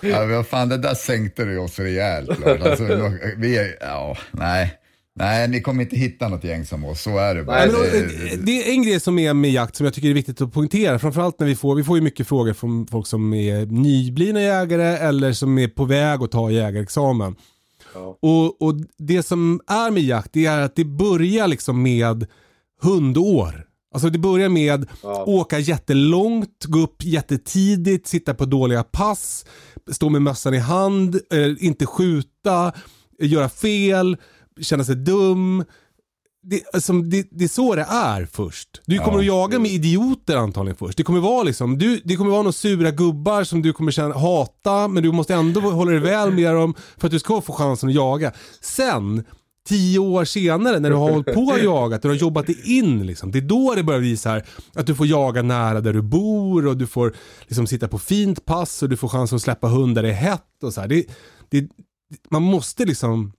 ja vad fan, det där sänkte du oss rejält. Alltså, vi är, ja, nej. Nej, ni kommer inte hitta något gäng som oss, så är det bara. Nej, Det- eh, det är en grej som är med jakt som jag tycker är viktigt att poängtera. Framförallt när vi får, vi får ju mycket frågor från folk som är nyblivna jägare eller som är på väg att ta jägarexamen. Ja. Och, och det som är med jakt det är att det börjar liksom med hundår. Alltså det börjar med Ja. åka jättelångt, gå upp jättetidigt, sitta på dåliga pass, stå med mössan i hand, eh, inte skjuta, göra fel, känna sig dum. Det, alltså, det, det är så det är först. Du kommer Ja. att jaga med idioter antagligen först. Det kommer vara liksom, du, det kommer vara några sura gubbar som du kommer känna, hata, men du måste ändå hålla dig väl med dem för att du ska få chansen att jaga. Sen, tio år senare när du har hållit på och jagat, du har jobbat dig in liksom. Det är då det börjar så här att du får jaga nära där du bor och du får liksom sitta på fint pass och du får chansen att släppa hundar är hett och så. Det, det, man måste liksom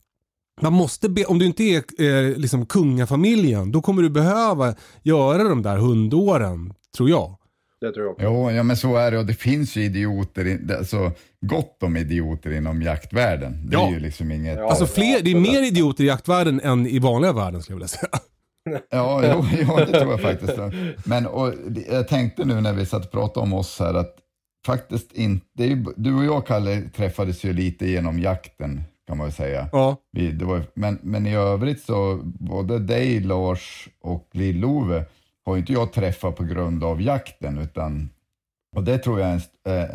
man måste be, om du inte är eh, liksom kungafamiljen, då kommer du behöva göra de där hundåren, tror jag. Det tror jag också. Jo, ja men så är det och det finns ju idioter, i- alltså gott om idioter inom jaktvärlden. Det Ja. är ju liksom inget... Ja. Alltså fler, det är mer idioter i jaktvärlden än i vanliga världen skulle jag vilja säga. Ja, jo, jo, det tror jag faktiskt. Men och, jag tänkte nu när vi satt och pratade om oss här att faktiskt inte, du och jag Kalle träffades ju lite genom jakten kan man väl säga. Ja, Vi, det var, men, men i övrigt så, både dig Lars och Lill-Ove har ju inte jag träffat på grund av jakten utan, och det tror jag är en,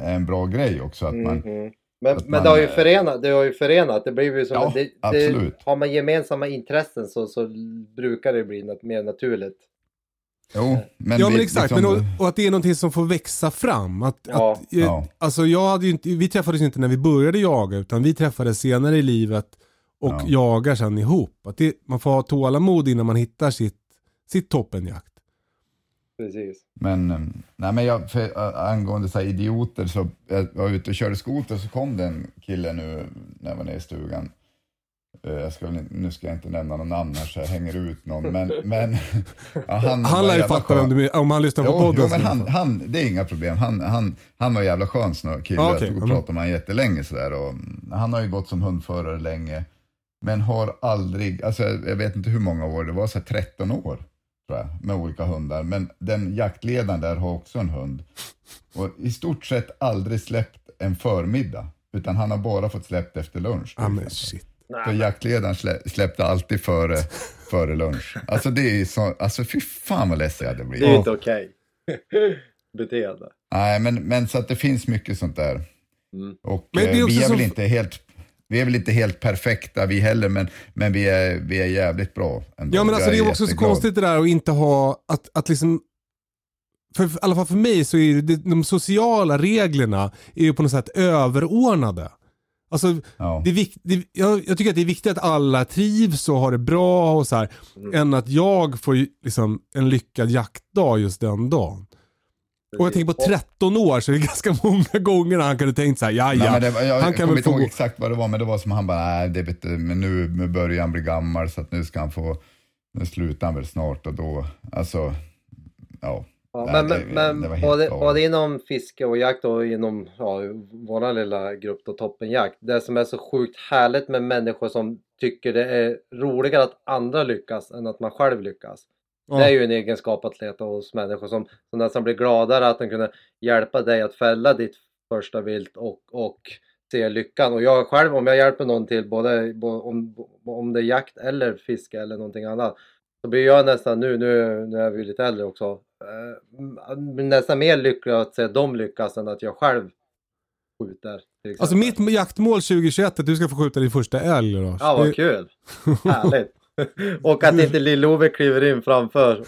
är en bra grej också att man, Mhm. Men, att men man, det har ju eh, förenat, det har ju förenat. Det blir ju som Ja, det, det, absolut. Har man gemensamma intressen så, så brukar det bli något mer naturligt. Jo, men, ja men vi, exakt, liksom- men, och, och att det är någonting som får växa fram. Att, Ja. att, eh, Ja. Alltså jag hade ju inte, vi träffades inte när vi började jaga utan vi träffades senare i livet och Ja. jagar sen ihop. Att det, man får ha tålamod innan man hittar sitt, sitt toppenjakt. Precis. Men, eh, nej men jag, för, angående så här idioter så, jag var ute och körde skoter så kom det en kille nu när jag var nere i stugan. Eh, Jag ska, väl nu ska jag inte nämna någon namn här så jag hänger ut någon, men, men ja, han, Han lär ju fatta vem du om han lyssnar på Jo, podden. jo men han, han, det är inga problem. Han, han, han var jävla skön snö, kille. Okej. Jag tog och pratade med honom jättelänge sådär. Och, mm, han har ju gått som hundförare länge. Men har aldrig, alltså jag vet inte hur många år, det var så här 13 år tror jag, med olika hundar. Men den jaktledaren där har också en hund. Och i stort sett aldrig släppt en förmiddag. Utan han har bara fått släppt efter lunch. Ja men exempel. Shit. För jaktledaren slä, släppte alltid före, före lunch. Alltså det är ju så, alltså fy fan vad ledsen jag hade blivit. Det är inte okej. Beteende. Nej, men, men så att det finns mycket sånt där. Mm. Och Men det är eh, vi är så- väl inte helt, Vi är väl inte helt perfekta vi heller, men, men vi, är, vi är jävligt bra. Ändå. Ja men alltså det är också så jätteglad. konstigt det där att inte ha, att, att liksom för, I alla fall för mig så är det, de sociala reglerna är ju på något sätt överordnade. Alltså, Ja. det är vikt, det, jag, jag tycker att det är viktigt att alla trivs och har det bra och så här, än att jag får ju liksom en lyckad jaktdag just den dagen. Och jag tänker på 13 år så är det ganska många gånger han kunde tänkt så här, ja Nej, ja, men det var, jag han kan kommer väl inte få ihåg exakt vad det var, men det var som han bara, nej, det vet men nu, nu börjar han bli gammal så att nu ska han få, nu slutar han väl snart och då, alltså, ja. Ja, men det- men, det var både, både inom fiske och jakt och inom ja, vår lilla grupp då, Toppenjakt. Det som är så sjukt härligt med människor som tycker det är roligare att andra lyckas än att man själv lyckas. Ja. Det är ju en egenskap att leta hos människor som, som nästan blir gladare att de kunde hjälpa dig att fälla ditt första vilt och, och se lyckan. Och jag själv, om jag hjälper någon till, både om, om det är jakt eller fiske eller någonting annat, så blir jag nästan nu, nu, nu är vi lite äldre också, eh, nästan mer lycklig att se dem lyckas än att jag själv skjuter. Alltså mitt jaktmål 2021 är att du ska få skjuta din första älg Lars. Ja, vad Det- kul! Härligt! Och att inte Lill-Ove kliver in framför.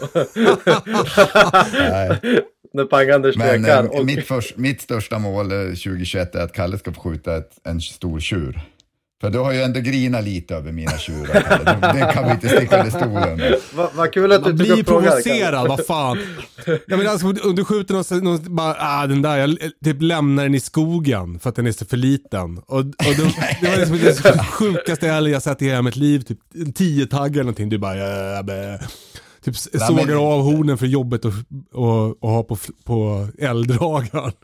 Nej. När Pang-Anders Men eh, Och, mitt, först, mitt största mål eh, 2021 är att Kalle ska få skjuta ett, en stor tjur. För du har ju ändå grinat lite över mina tjurar. Det, det kan vi inte sticka under stolen. vad, vad kul att du Man blir provocerad, vad fan. Ja, men alltså, om du skjuter någon, någon bara, ah den där, jag typ lämnar den i skogen för att den är så för liten. Och, och då, det var liksom det sjukaste älg jag sett i hela mitt liv, typ en tio taggar eller någonting. Du bara, ja, bä. Typ Nej, sågar men- av hornen för jobbet och, och, och ha på, på elddragaren.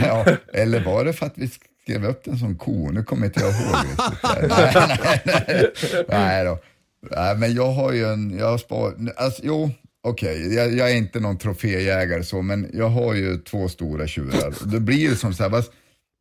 Ja, eller var det för att vi skrev upp den som ko? Nu kommer inte jag ihåg riktigt. Nej, nej, nej. nej då. Nej, men jag har ju en, jag har spar, alltså, jo, okej, jag, jag är inte någon troféjägare så, men jag har ju två stora tjurar. Det blir ju som så här, vad,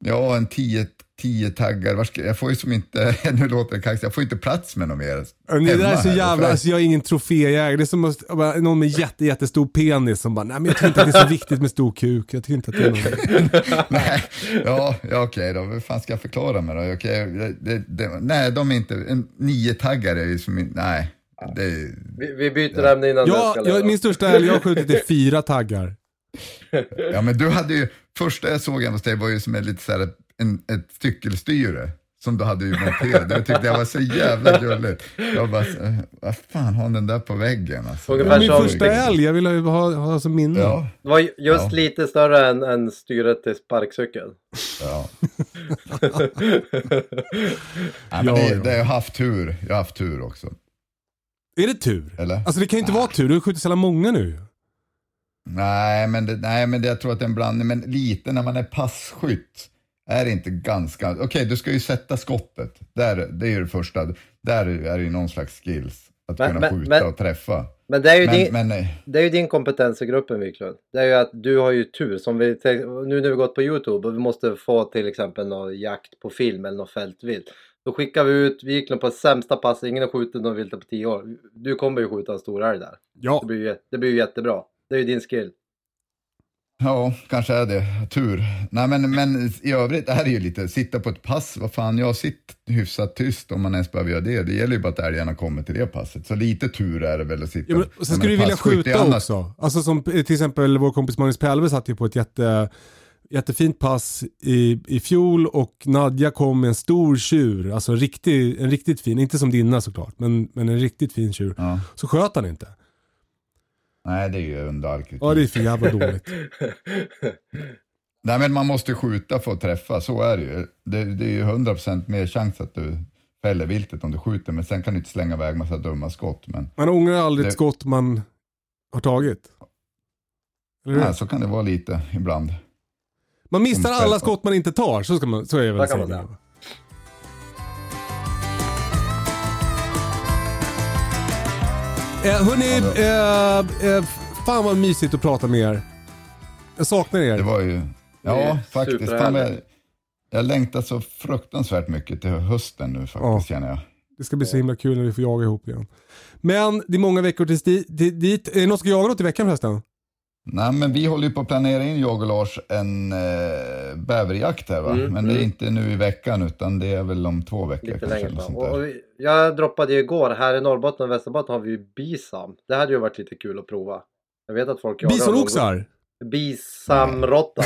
ja, en tio, tio taggar, var ska, jag får ju som inte, nu låter det kaxigt, jag får inte plats med något mer. Det där är så jävla, alltså jag är ingen troféjägare. Det är som att, någon med jätte, jättestor penis som bara, nej men jag tycker inte att det är så viktigt med stor kuk. Jag tycker inte att det är något. nej, ja, ja okej då, vad fan ska jag förklara mig då? Okej, det, det, nej, de är inte, en nio taggare är ju som, nej. Det, Vi, vi byter ämne innan Ja, ska jag, min största älg jag har skjutit är fyra taggar. Ja men du hade ju, första jag såg hemma hos dig var ju som ett lite så här, en, ett cykelstyre som du hade ju monterat. Det tyckte jag var så jävla gulligt. Jag bara, så, vad fan har den där på väggen alltså? Ungefär Min som- första älg, jag vill ha, ha, ha som minne. Ja, Det var just Ja. lite större än, än styret till sparkcykeln. ja. Nej, men det, det har jag haft tur, jag har haft tur också. Är det tur? Eller? Alltså det kan ju inte vara tur, du har skjutit så jävla många nu. Nej, men, det, nej, men det, jag tror att det är en blandning, men lite när man är passkytt är det inte ganska, okej du ska ju sätta skottet, där, det är ju det första, där är det ju någon slags skills, att Men- kunna men- skjuta men- och träffa. Men det är ju Men, din, men nej. det är ju din kompetens i gruppen Wiklund. Det är ju att du har ju tur. Som vi, nu när vi gått på Youtube och vi måste få till exempel någon jakt på film eller något fältvilt. Då skickar vi ut Wiklund på sämsta pass. Ingen har skjutit någon vilt på tio år. Du kommer ju skjuta en stor älg där. Ja. Det blir, ju, det blir ju jättebra. Det är ju din skill. Ja, kanske är det. Tur. Nej, men, men i övrigt är det ju lite, sitta på ett pass, vad fan, jag sitter hyfsat tyst om man ens behöver göra det. Det gäller ju bara att älgarna kommer till det passet. Så lite tur är det väl att sitta. Ja, men, och sen en du vilja skjuta annars- också. Alltså som till exempel vår kompis Magnus Pelve satt ju på ett jätte, jättefint pass i, i fjol och Nadja kom med en stor tjur. Alltså en, riktig, en riktigt fin, inte som dina såklart, men, men en riktigt fin tjur. Ja. Så sköt han inte. Nej, det är ju under all kritik. Ja det är för jävla dåligt. Nej, men man måste skjuta för att träffa, så är det ju. Det, det är ju 100% mer chans att du fäller viltet om du skjuter, men sen kan du inte slänga iväg massa dumma skott. Men Man ångrar aldrig ett Det- skott man har tagit. Eller hur? nej, så kan det vara lite ibland. Man missar alla skott man inte tar, så, ska man, så är det väl Eh, hörni, Ja, eh, eh, fan vad mysigt att prata med er. Jag saknar er. Det var ju, ja faktiskt. Fan, jag, superhärligt. jag längtar så fruktansvärt mycket till hösten nu faktiskt Ja. känner jag. Det ska bli så himla kul när vi får jaga ihop igen. Men det är många veckor tills di- di- dit. Är det någon som ska jaga något i veckan förresten? Nej, men vi håller ju på att planera in, jag och Lars, en eh, bäverjakt här va? Mm, men det är mm. inte nu i veckan utan det är väl om två veckor Lite kanske. längre Och, och jag droppade ju igår, här i Norrbotten och Västerbotten har vi ju bisam. Det hade ju varit lite kul att prova. Jag vet att folk jagar. Bisonoxar? Bisamrotta.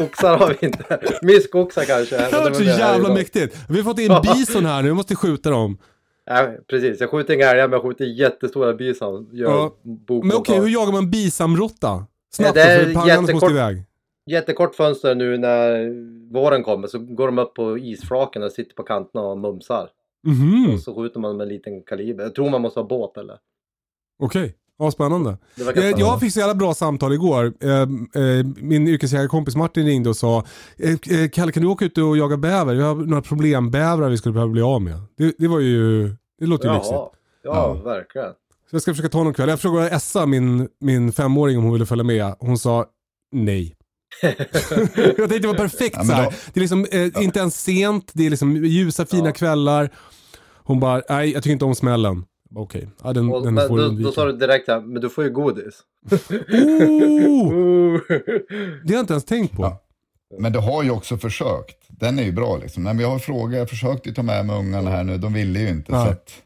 Oxar har vi inte. Myskoxar kanske. Det har varit så jävla mäktigt. Vi har fått in bison här nu, vi måste skjuta dem. Ja, precis, jag skjuter inga älgar men jag skjuter jättestora bisam. Ja. Men okej, hur jagar man bisamrotta? Snabbt Ja, det är så pangan måste jättekort- iväg. Jättekort fönster nu när våren kommer så går de upp på isflaken och sitter på kanterna och mumsar. Mhm, Och så skjuter man med en liten kaliber. Jag tror man måste ha båt eller? okej. Ja, spännande. Eh, spännande. Jag fick så jävla bra samtal igår. Eh, eh, Min yrkesjägarkompis Martin ringde och sa eh, Kalle kan du åka ut och jaga bäver? Vi har några problembävrar vi skulle behöva bli av med. Det, det var ju, det låter ju lyxigt. Jaha. Ja, verkligen. Så jag ska försöka ta någon kväll. Jag frågade Essa, min, min femåring, om hon ville följa med. Hon sa nej. jag tänkte det var perfekt Ja, men så här. då- Det är liksom eh, inte ens sent, det är liksom ljusa fina Ja. kvällar. Hon bara, nej jag tycker inte om smällen. Okej, ja, den, Och, den men får du då, då sa du direkt här, men du får ju godis. Oh, det har jag inte ens tänkt på. Ja. Men du har ju också försökt. Den är ju bra liksom. Nej, men jag har frågat, jag försökte ju ta med mig ungarna här nu, de ville ju inte. Ja. Så att,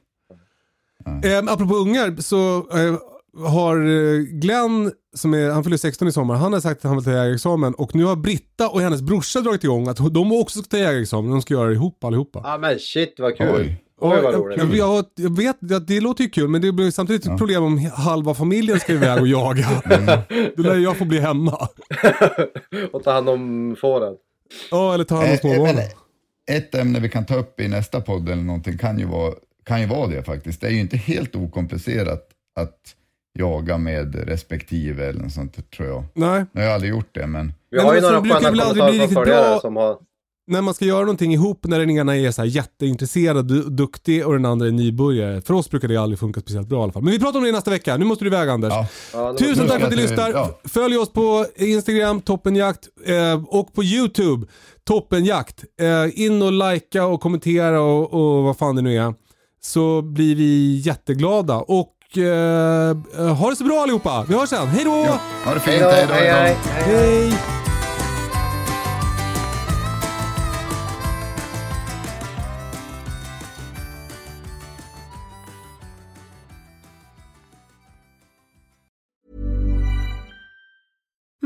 Eh, apropå ungar så eh, har eh, Glenn, som är, han fyller 16 i sommar, han har sagt att han vill ta jägarexamen och nu har Britta och hennes brorsa dragit igång att de också ska ta jägarexamen. De ska göra det ihop allihopa. Ja men shit vad kul. Oj. Oj, vad jag, roligt. jag, jag, jag vet att det låter ju kul men det blir samtidigt ett problem om halva familjen ska iväg och jaga. Då lär jag få bli hemma. och ta hand om fåren. Ja, eller ta hand om Eh, eh, småbarnen. men ett ämne vi kan ta upp i nästa podd eller någonting kan ju vara, kan ju vara det faktiskt. Det är ju inte helt okomplicerat att jaga med respektive eller något sånt tror jag. Nej, Nu har jag aldrig gjort det men Vi Men har ju det några sköna kommentarer från följare bra. som har... när man ska göra någonting ihop när den ena är så här jätteintresserad och duktig och den andra är nybörjare. För oss brukar det aldrig funka speciellt bra i alla fall. Men vi pratar om det nästa vecka. Nu måste du iväg Anders. ja. Tusen tack för att till- lyssnar. ja. Följ oss på Instagram, Toppenjakt eh, och på YouTube, Toppenjakt. Eh, in och likea och kommentera och, och vad fan det nu är. Så blir vi jätteglada. Och eh, ha det så bra allihopa. Vi hörs sen. Hej då! Ja, ha det fint, Hej då, hej då. hej hej hej. då. Hej!